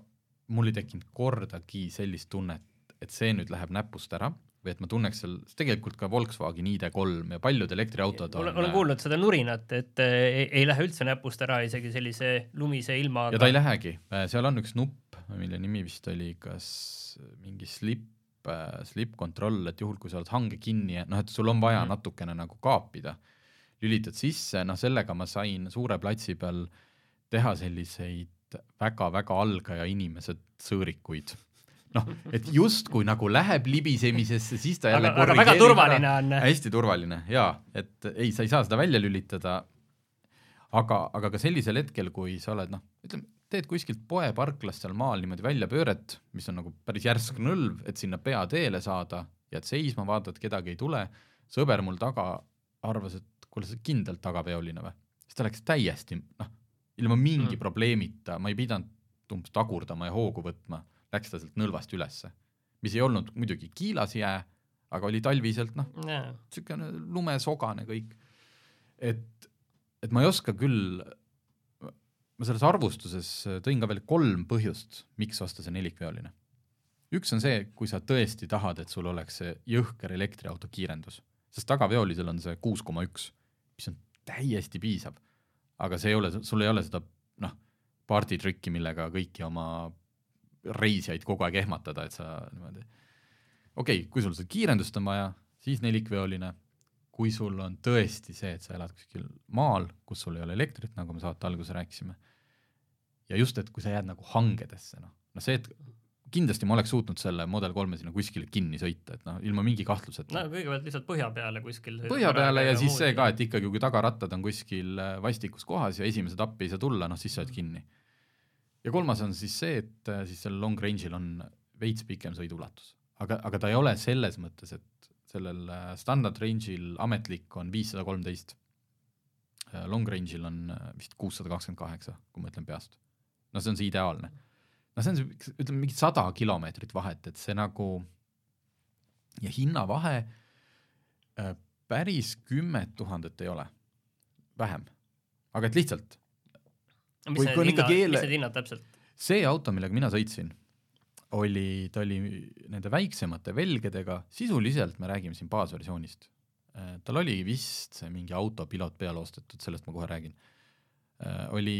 mul ei tekkinud kordagi sellist tunnet, et see nüüd läheb näpust ära või et ma tunneks seal, tegelikult ka Volkswagen ID3 ja paljud elektriautod on olen, olen kuulnud seda nurinat, et äh, ei, ei lähe üldse näpust ära isegi sellise lumise ilmaga. ja ta ei lähegi, seal on üks nupp, mille nimi vist oli kas mingi slip, slip control, et juhul, kui sa oled hange kinni noh, et sul on vaja Mhm. natukene nagu kaapida, lülitad sisse, noh sellega ma sain suure platsi peal teha selliseid väga-väga algaja inimese sõõrikuid. noh, et justkui nagu läheb libisemisesse, siis ta jälle aga, aga väga turvaline on. hästi turvaline jaa, et ei, sa ei saa seda välja lülitada. aga, aga ka sellisel hetkel, kui sa oled noh, ütleme, teed kuskilt poeparklast seal maal niimoodi väljapööret, mis on nagu päris järsk nõlv, et sinna peateele saada, jääd seisma, vaatad, kedagi ei tule. sõber mul taga arvas, et kuule, sa kindlalt tagaveoline või? siis ta läks täiesti noh, ilma mingi mm. probleemita, ma ei pidanud umbes tagurdama ja hoogu võtma, läks ta sealt nõlvast ülesse, mis ei olnud muidugi kiilas jää, aga oli talviselt noh, niisugune lumesogane kõik. et, et ma ei oska küll, ma selles arvustuses tõin ka veel kolm põhjust, miks osta see nelikveoline. üks on see, kui sa tõesti tahad, et sul oleks see jõhker elektriauto kiirendus, sest tagaveolisel on see kuus koma üks, mis on täiesti piisav. aga see ei ole, sul ei ole seda noh, parditrükki, millega kõiki oma reisijaid kogu aeg ehmatada, et sa niimoodi okei okay,, kui sul seda kiirendust on vaja, siis nelikveoline, kui sul on tõesti see, et sa elad kuskil maal, kus sul ei ole elektrit, nagu me saate alguses rääkisime, ja just, et kui sa jääd nagu hangedesse, noh, no see, et kindlasti ma oleks suutnud selle Model kolme sinna kuskile kinni sõita, et noh, ilma mingi kahtluseta no kõigepealt lihtsalt põhja peale kuskil. põhja peale ja siis see ka, et ikkagi, kui tagarattad on kuskil äh, vastikus kohas ja esimesed appi ei saa tulla, noh siis sa oled kinni. Ja kolmas on siis see, et äh, siis sellel long range'il on veits pikem sõiduulatus, aga, aga ta ei ole selles mõttes, et sellel äh, standard range'il ametlik on viissada kolmteist. Long range'il on äh, vist kuussada kakskümmend kaheksa, kui ma ütlen peast. no see on see ideaalne. no see on see, ütleme mingi sada kilomeetrit vahet, et see nagu ja hinnavahe äh, päris kümmet tuhandet ei ole, vähem. aga et lihtsalt, mis need hinnad, ikkagi mis need hinnad täpselt? see auto, millega mina sõitsin, oli, ta oli nende väiksemate velgedega, sisuliselt me räägime siin baasversioonist. tal oli vist mingi autopilot peale ostetud, sellest ma kohe räägin. oli,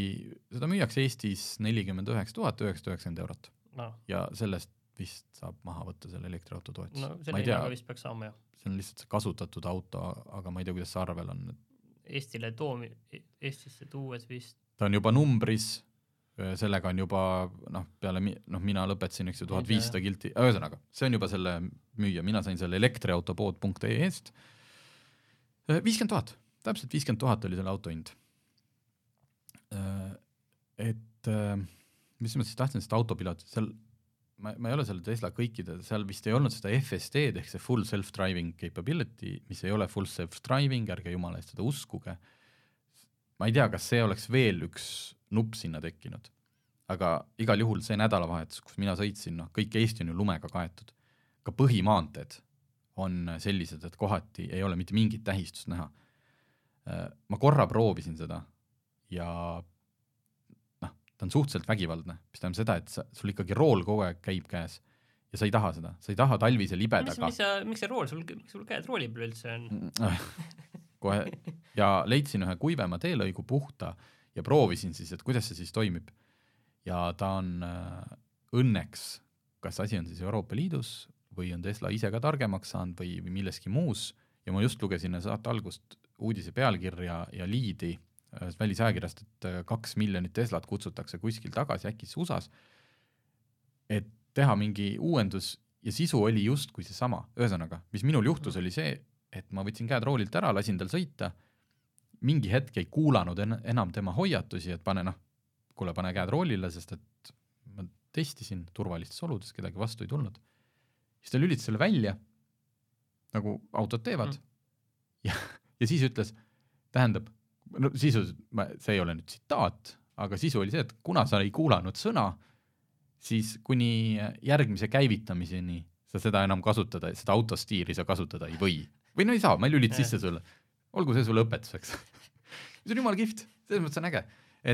seda müüakse Eestis nelikümmend üheksa tuhat üheksasada üheksakümmend eurot noh, ja sellest vist saab maha võtta selle elektriauto toetuse no ma ei tea see on lihtsalt kasutatud auto, aga ma ei tea, kuidas see arvel on, Eestile toomi, Eestisse tuues vist. Ta on juba numbris, sellega on juba noh, peale mi-, noh, mina lõpetasin, eks ju, tuhat viissada kilti, ühesõnaga, see on juba selle müüja, mina sain selle elektriautopood.ee eest viiskümmend tuhat, täpselt viiskümmend tuhat oli selle auto hind. et äh, mis ma siis tahtsin sellest autopilot, seal ma, ma ei ole selle Tesla kõikide, seal vist ei olnud seda FSD-d ehk see full self-driving capability, mis ei ole full self-driving, ärge jumala eest seda uskuge. Ma ei tea, kas see oleks veel üks nupp sinna tekkinud, aga igal juhul see nädalavahetus, kus mina sõitsin, noh, kõik Eesti on ju lumega kaetud, ka põhimaanteed on sellised, et kohati ei ole mitte mingit tähistust näha. ma korra proovisin seda ja ta on suhteliselt vägivaldne, mis tähendab seda, et sa, sul ikkagi rool kogu aeg käib käes ja sa ei taha seda, sa ei taha talvise libedaga. mis sa, miks see rool sul, miks sul käed rooli peal üldse on? Kohe ja leidsin ühe kuivema teelõigu puhta ja proovisin siis, et kuidas see siis toimib. ja ta on äh, õnneks, kas asi on siis Euroopa Liidus või on Tesla ise ka targemaks saanud või, või milleski muus. Ja ma just lugesin saate algust uudise pealkirja ja liidi ühest välisajakirjast, et äh, kaks miljonit Teslat kutsutakse kuskil tagasi, äkki siis USA-s, et teha mingi uuendus. Ja sisu oli justkui seesama, ühesõnaga, mis minul juhtus, oli see, et ma võtsin käed roolilt ära, lasin tal sõita, mingi hetk ei kuulanud en enam tema hoiatusi, et pane noh, kuule, pane käed roolile, sest et ma testisin turvalistes oludes, kedagi vastu ei tulnud. siis ta lülitas selle välja, nagu autod teevad mm., ja, ja siis ütles, tähendab no sisu, ma, see ei ole nüüd tsitaat, aga sisu oli see, et kuna sa ei kuulanud sõna, siis kuni järgmise käivitamiseni sa seda enam kasutada, seda autostiiri sa kasutada ei või. Või no ei saa, ma ei lülita sisse sulle. olgu see sulle õpetuseks see on jumala kihvt, selles mõttes on äge.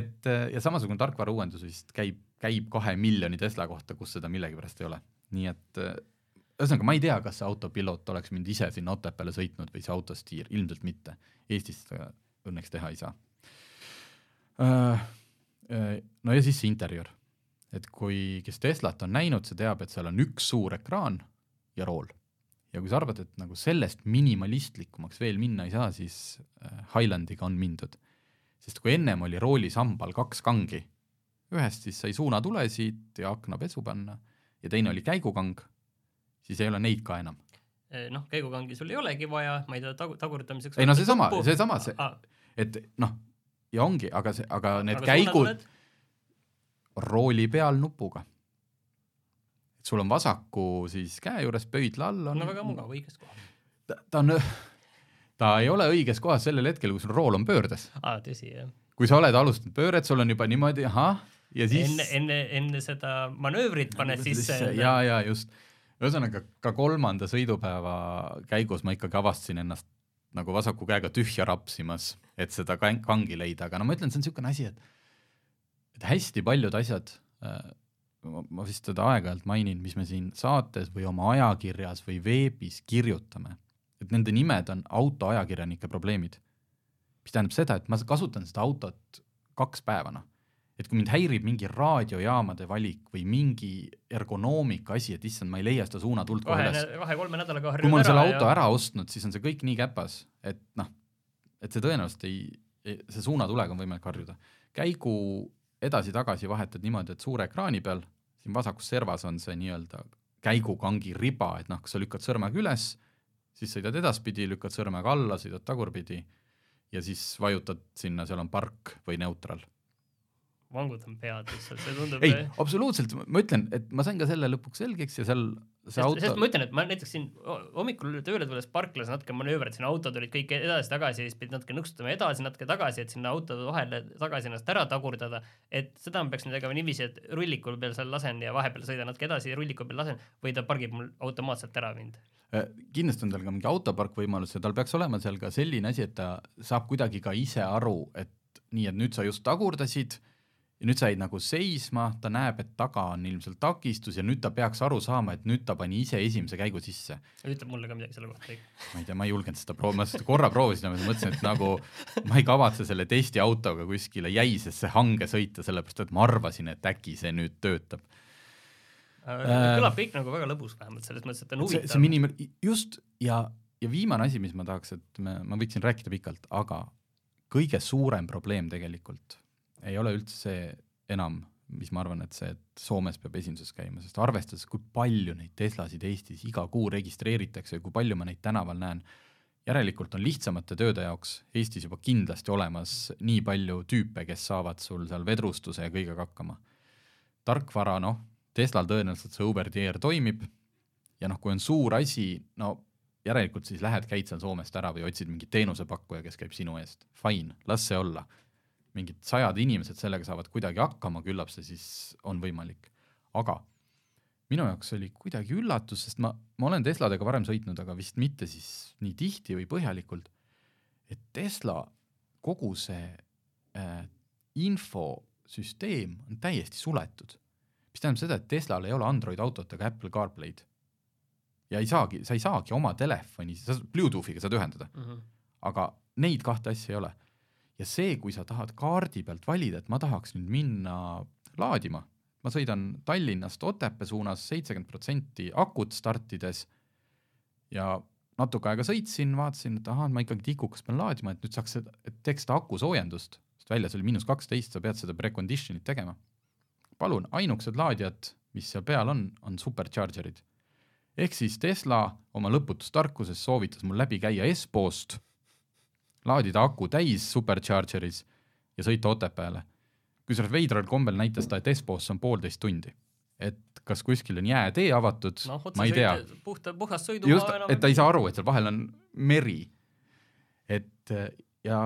et ja samasugune tarkvara uuendus vist käib, käib kahe miljoni Tesla kohta, kus seda millegipärast ei ole. nii et ühesõnaga, ma ei tea, kas see autopiloot oleks mind ise sinna Otepääle sõitnud või see autostiir, ilmselt mitte. Eestis seda õnneks teha ei saa. Äh, äh, no ja siis see interjöör, et kui, kes Teslat on näinud, see teab, et seal on üks suur ekraan ja rool. Ja kui sa arvad, et nagu sellest minimalistlikumaks veel minna ei saa, siis äh, Highlandiga on mindud. sest kui ennem oli roolisambal kaks kangi, ühest siis sai suunatulesid ja aknapesu panna ja teine oli käigukang, siis ei ole neid ka enam noh, käigukangi sul ei olegi vaja, ma ei tea, tagu-, tagurtamiseks ei no seesama, seesama, see, et noh, ja ongi, aga see, aga need aga käigud rooli peal nupuga. Sul on vasaku siis käe juures pöidla all on. no väga mugav, õiges kohas. ta, ta on, ta ei ole õiges kohas sellel hetkel, kui sul rool on pöördes. aa, tõsi, jah. kui sa oled alustanud pööret, sul on juba niimoodi, ahah, ja siis enne, enne, enne seda manöövrit paned sisse. ja, ja just ühesõnaga ka kolmanda sõidupäeva käigus ma ikkagi avastasin ennast nagu vasaku käega tühja rapsimas, et seda kangi leida, aga no ma ütlen, see on niisugune asi, et et hästi paljud asjad äh,, ma vist seda aeg-ajalt mainin, mis me siin saates või oma ajakirjas või veebis kirjutame, et nende nimed on autoajakirjanike probleemid. mis tähendab seda, et ma kasutan seda autot kaks päeva, noh et kui mind häirib mingi raadiojaamade valik või mingi ergonoomika asi, et issand, ma ei leia seda suunatuld kohe üles. kahe-kolme nädalaga harjun ära. kui ma olen selle auto ja... ära ostnud, siis on see kõik nii käpas, et noh, et see tõenäoliselt ei, ei, see suunatulega on võimalik harjuda. käigu edasi-tagasi vahetad niimoodi, et suure ekraani peal, siin vasakus servas on see nii-öelda käigukangi riba, et noh, kas sa lükkad sõrmega üles, siis sõidad edaspidi, lükkad sõrmega alla, sõidad tagurpidi ja siis vajutad sinna, seal on park või neutral. Vangutan pead lihtsalt, see tundub ei, absoluutselt, ma ütlen, et ma sain ka selle lõpuks selgeks ja seal see sest, auto sest ma ütlen, et ma näiteks siin hommikul tööle tulles parklas natuke manööverdasin, autod olid kõik edasi-tagasi, siis pidid natuke nõksutama edasi, natuke tagasi, et sinna autode vahele tagasi ennast ära tagurdada, et seda ma peaks nüüd tegema niiviisi, et rulliku peal seal lasen ja vahepeal sõidan natuke edasi ja rulliku peal lasen või ta pargib mul automaatselt ära mind. Äh, kindlasti on tal ka mingi autopark võimalus ja tal peaks olema seal ka selline asi, et ta saab kuidagi ka ise aru, et nii, et nüüd sa just tagurdasid ja nüüd sa jäid nagu seisma, ta näeb, et taga on ilmselt takistus ja nüüd ta peaks aru saama, et nüüd ta pani ise esimese käigu sisse. ütleb mulle ka midagi selle kohta. ma ei tea, ma ei julgenud seda proovida, ma seda korra proovisin, aga mõtlesin, et nagu ma ei kavatse selle testiautoga kuskile jäisesse hange sõita, sellepärast et ma arvasin, et äkki see nüüd töötab äh,. kõlab kõik nagu väga lõbus, vähemalt selles mõttes, et on huvitav. see minim-, just ja, ja viimane asi, mis ma tahaks, et me, ma võiksin rääkida pikalt, aga kõige suurem probleem tegelikult ei ole üldse see enam, mis ma arvan, et see, et Soomes peab esinduses käima, sest arvestades, kui palju neid Teslasid Eestis iga kuu registreeritakse ja kui palju ma neid tänaval näen, järelikult on lihtsamate tööde jaoks Eestis juba kindlasti olemas nii palju tüüpe, kes saavad sul seal vedrustuse ja kõigega hakkama. tarkvara, noh, Teslal tõenäoliselt see the air toimib ja noh, kui on suur asi, no järelikult siis lähed, käid seal Soomest ära või otsid mingit teenusepakkuja, kes käib sinu eest, fine, las see olla. Mingid sajad inimesed sellega saavad kuidagi hakkama, küllap see siis on võimalik. aga minu jaoks oli kuidagi üllatus, sest ma, ma olen Tesladega varem sõitnud, aga vist mitte siis nii tihti või põhjalikult, et Tesla kogu see äh, infosüsteem on täiesti suletud. mis tähendab seda, et Teslal ei ole Android autot ega Apple CarPlay'd. ja ei saagi, sa ei saagi oma telefoni, sa Bluetoothiga saad ühendada mm. -hmm. aga neid kahte asja ei ole. Ja see, kui sa tahad kaardi pealt valida, et ma tahaks nüüd minna laadima, ma sõidan Tallinnast Otepää suunas seitsekümmend protsenti akut startides ja natuke aega sõitsin, vaatasin, et ahah, ma ikkagi tikukas pean laadima, et nüüd saaks seda, et teeks seda aku soojendust, sest väljas oli miinus kaksteist, sa pead seda precondition'it tegema. palun, ainukesed laadijad, mis seal peal on, on supercharger'id. ehk siis Tesla oma lõputus tarkuses soovitas mul läbi käia Espoost, laadida aku täis supercharger'is ja sõita Otepääle. kusjuures veidral kombel näitas ta, et Espoosse on poolteist tundi. et kas kuskil on jäätee avatud noh, ma ei tea puhta, puhast just sõidumaa, et ta ei saa aru, et seal vahel on meri. et ja,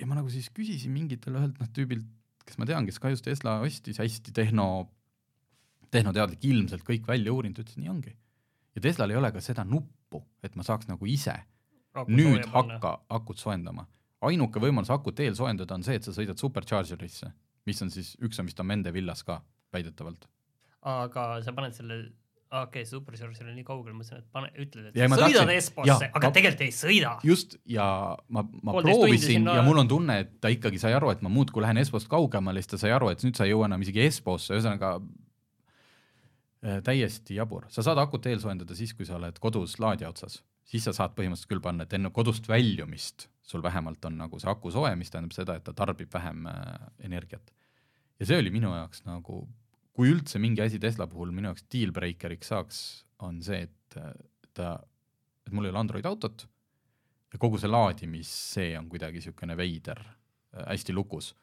ja ma nagu siis küsisin mingitelt ühelt noh tüübilt, kes ma tean, kes ka just Tesla ostis, hästi tehno, tehnoteadlik, ilmselt kõik välja uurinud, ütles nii ongi. ja Teslal ei ole ka seda nuppu, et ma saaks nagu ise nüüd hakka akut soojendama. ainuke võimalus akut eel soojendada on see, et sa sõidad supercharger'isse, mis on siis, üks on vist on Mende villas ka väidetavalt. aga sa paned selle, okei okay,, supercharger on nii kaugel, ma mõtlesin, et pane, ütled, et Ja sõidad jaa,, aga ma- tegelikult ei sõida. just, ja ma, ma Poolteist tundi proovisin sinna- ja mul on tunne, et ta ikkagi sai aru, et ma muudkui lähen Espoost kaugemale, siis ta sai aru, et nüüd sa ei jõua enam isegi Espoosse, ühesõnaga äh, täiesti jabur, sa saad akut eelsoojendada siis, kui sa oled kodus laadija otsas, siis sa saad põhimõtteliselt küll panna, et enne kodust väljumist sul vähemalt on nagu see aku soe, mis tähendab seda, et ta tarbib vähem äh, energiat. ja see oli minu jaoks nagu, kui üldse mingi asi Tesla puhul minu jaoks deal breaker'iks saaks, on see, et äh, ta, et mul ei ole Android autot ja kogu see laadimis, see on kuidagi niisugune veider, hästi lukus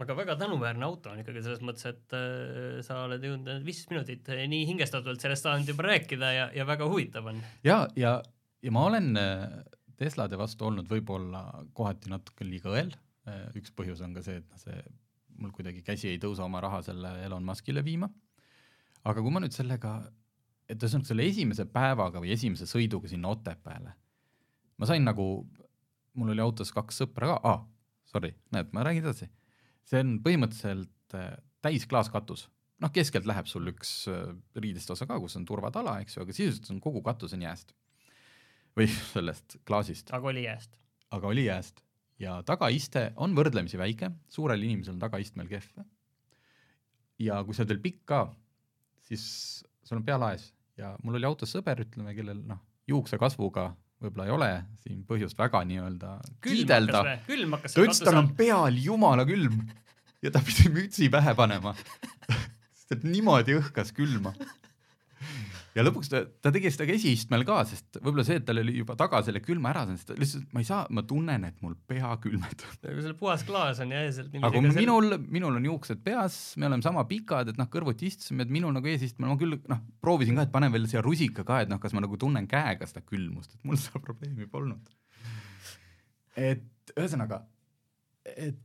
aga väga tänuväärne auto on ikkagi selles mõttes, et äh, sa oled jõudnud viisteist minutit äh, nii hingestatult sellest saanud juba rääkida ja, ja väga huvitav on. ja, ja, ja ma olen äh, Teslade vastu olnud võib-olla kohati natuke liiga õel, üks põhjus on ka see, et noh, see mul kuidagi käsi ei tõusa oma raha selle Elon Muskile viima, aga kui ma nüüd sellega, et ühesõnaga selle esimese päevaga või esimese sõiduga sinna Otepääle, ma sain nagu, mul oli autos kaks sõpra ka. Ah,, sorry, näed, ma räägin edasi, see on põhimõtteliselt äh, täisklaaskatus noh, keskelt läheb sul üks äh, riidest osa ka, kus on turvatala, eks ju, aga sisuliselt on kogu katus on jääst või sellest klaasist, aga oli jääst. aga oli jääst. Ja tagaiste on võrdlemisi väike, suurel inimesel on tagaistmel kehv. ja kui sa oled veel pikk ka, siis sul on pea laes ja mul oli autos sõber, ütleme, kellel noh, juuksekasvuga võib-olla ei ole. Siin põhjust väga nii-öelda kiidelda, ta ütles, tal on peal jumala külm. Ja ta pidi mütsi pähe panema, sest et niimoodi õhkas külma. Ja lõpuks ta, ta tegi seda ka esiistmel ka, sest võib-olla see, et tal oli juba taga selle külma ära saanud, siis ta lihtsalt, ma ei saa, ma tunnen, et mul pea külmetab. kui sul puhas klaas on ja eeselt aga minul, minul on juuksed peas, me oleme sama pikad, et noh, kõrvuti istusime, et minul nagu eesistmel, ma küll noh, proovisin ka, et panen veel siia rusika ka, et noh, kas ma nagu tunnen käega seda külmust, et mul seda probleemi polnud. et ühesõnaga, et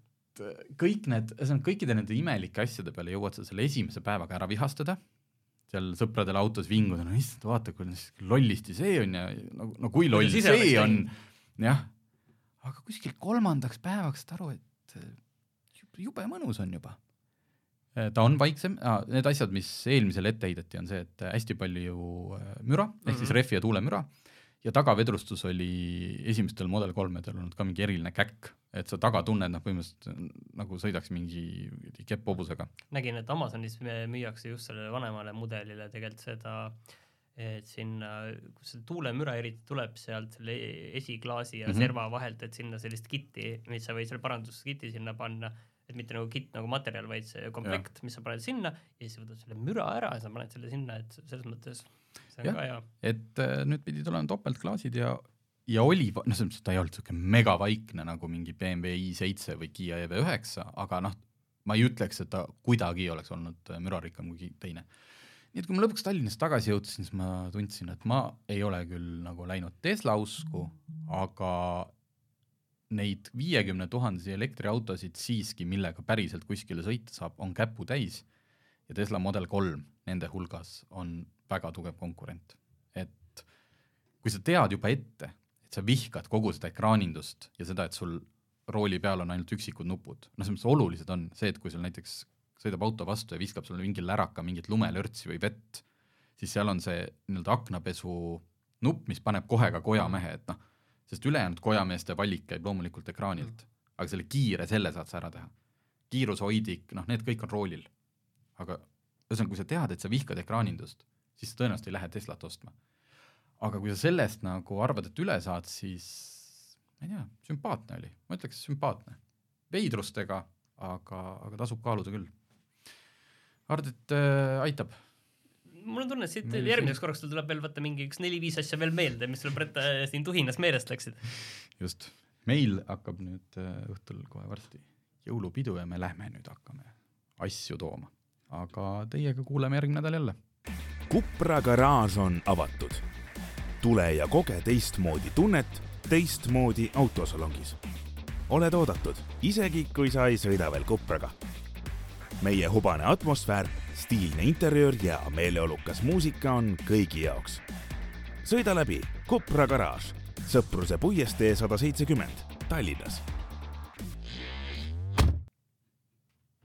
kõik need, ühesõnaga kõikide nende imelike asjade peale jõuad sa selle esimese päevaga ära vihastada, seal sõpradel autos vinguda, no issand, vaata kui lollisti see on ja no, no kui loll oleks see on jah. aga kuskil kolmandaks päevaks saad aru, et eh, jube, mõnus on juba. ta on vaiksem ah,, need asjad, mis eelmisele ette heideti, on see, et hästi palju eh, müra ehk mm -hmm. siis Mhm. rehvi ja tuulemüra ja tagavedrustus oli esimestel Model kolmedel olnud ka mingi eriline käkk, et sa taga tunned noh, põhimõtteliselt nagu sõidaks mingi kepphobusega. nägin, et Amazonis me- müüakse just sellele vanemale mudelile tegelikult seda, et sinna, kus see tuulemüra eriti tuleb sealt selle esiklaasi ja mm. -hmm. serva vahelt, et sinna sellist kitti, mis sa võid selle paranduskiti sinna panna, et mitte nagu kitt nagu materjal, vaid see komplekt, mis sa paned sinna ja siis võtad selle müra ära ja sa paned selle sinna, et selles mõttes Jah. et äh, nüüd pidid olema topeltklaasid ja, ja oli, noh, selles mõttes, et ta ei olnud niisugune megavaikne nagu mingi BMW i7 või Kiia EV9, aga noh, ma ei ütleks, et ta kuidagi oleks olnud äh, mürarikkam kui teine. nii et kui ma lõpuks Tallinnast tagasi jõudsin, siis ma tundsin, et ma ei ole küll nagu läinud Tesla usku, aga neid viiekümne tuhandesi elektriautosid siiski, millega päriselt kuskile sõita saab, on käputäis ja Tesla Model kolm nende hulgas on väga tugev konkurent. et kui sa tead juba ette, et sa vihkad kogu seda ekraanindust ja seda, et sul rooli peal on ainult üksikud nupud, noh, selles mõttes olulised on see, et kui sul näiteks sõidab auto vastu ja viskab sulle mingi läraka mingit lumelörtsi või vett, siis seal on see nii-öelda aknapesu nupp, mis paneb kohe ka kojamehe, et noh, sest ülejäänud kojameeste valik käib loomulikult ekraanilt, aga selle kiire, selle saad sa ära teha. kiirushoidik, noh, need kõik on roolil. aga ühesõnaga, kui sa tead, et sa vihkad ekraanindust, siis sa tõenäoliselt ei lähe Teslat ostma. aga kui sa sellest nagu arvad, et üle saad, siis ma ei tea, sümpaatne oli, ma ütleks sümpaatne. veidrustega, aga, aga tasub kaaluda küll. et äh, aitab? mul on tunne, et siit Meil järgmiseks korraks sul tuleb veel võtta mingi üks neli-viis asja veel meelde, mis sul praegu äh, siin tuhinas meelest läksid. just, meil hakkab nüüd äh, õhtul kohe varsti jõulupidu ja me lähme nüüd hakkame asju tooma. aga teiega kuuleme järgmine nädal jälle. Kupra garaaž on avatud. tule ja koge teistmoodi tunnet teistmoodi autosalongis. oled oodatud, isegi kui sa ei sõida veel Kupraga. meie hubane atmosfäär, stiilne interjöör ja meeleolukas muusika on kõigi jaoks. sõida läbi Kupra garaaž, Sõpruse puiestee sada seitsekümmend, Tallinnas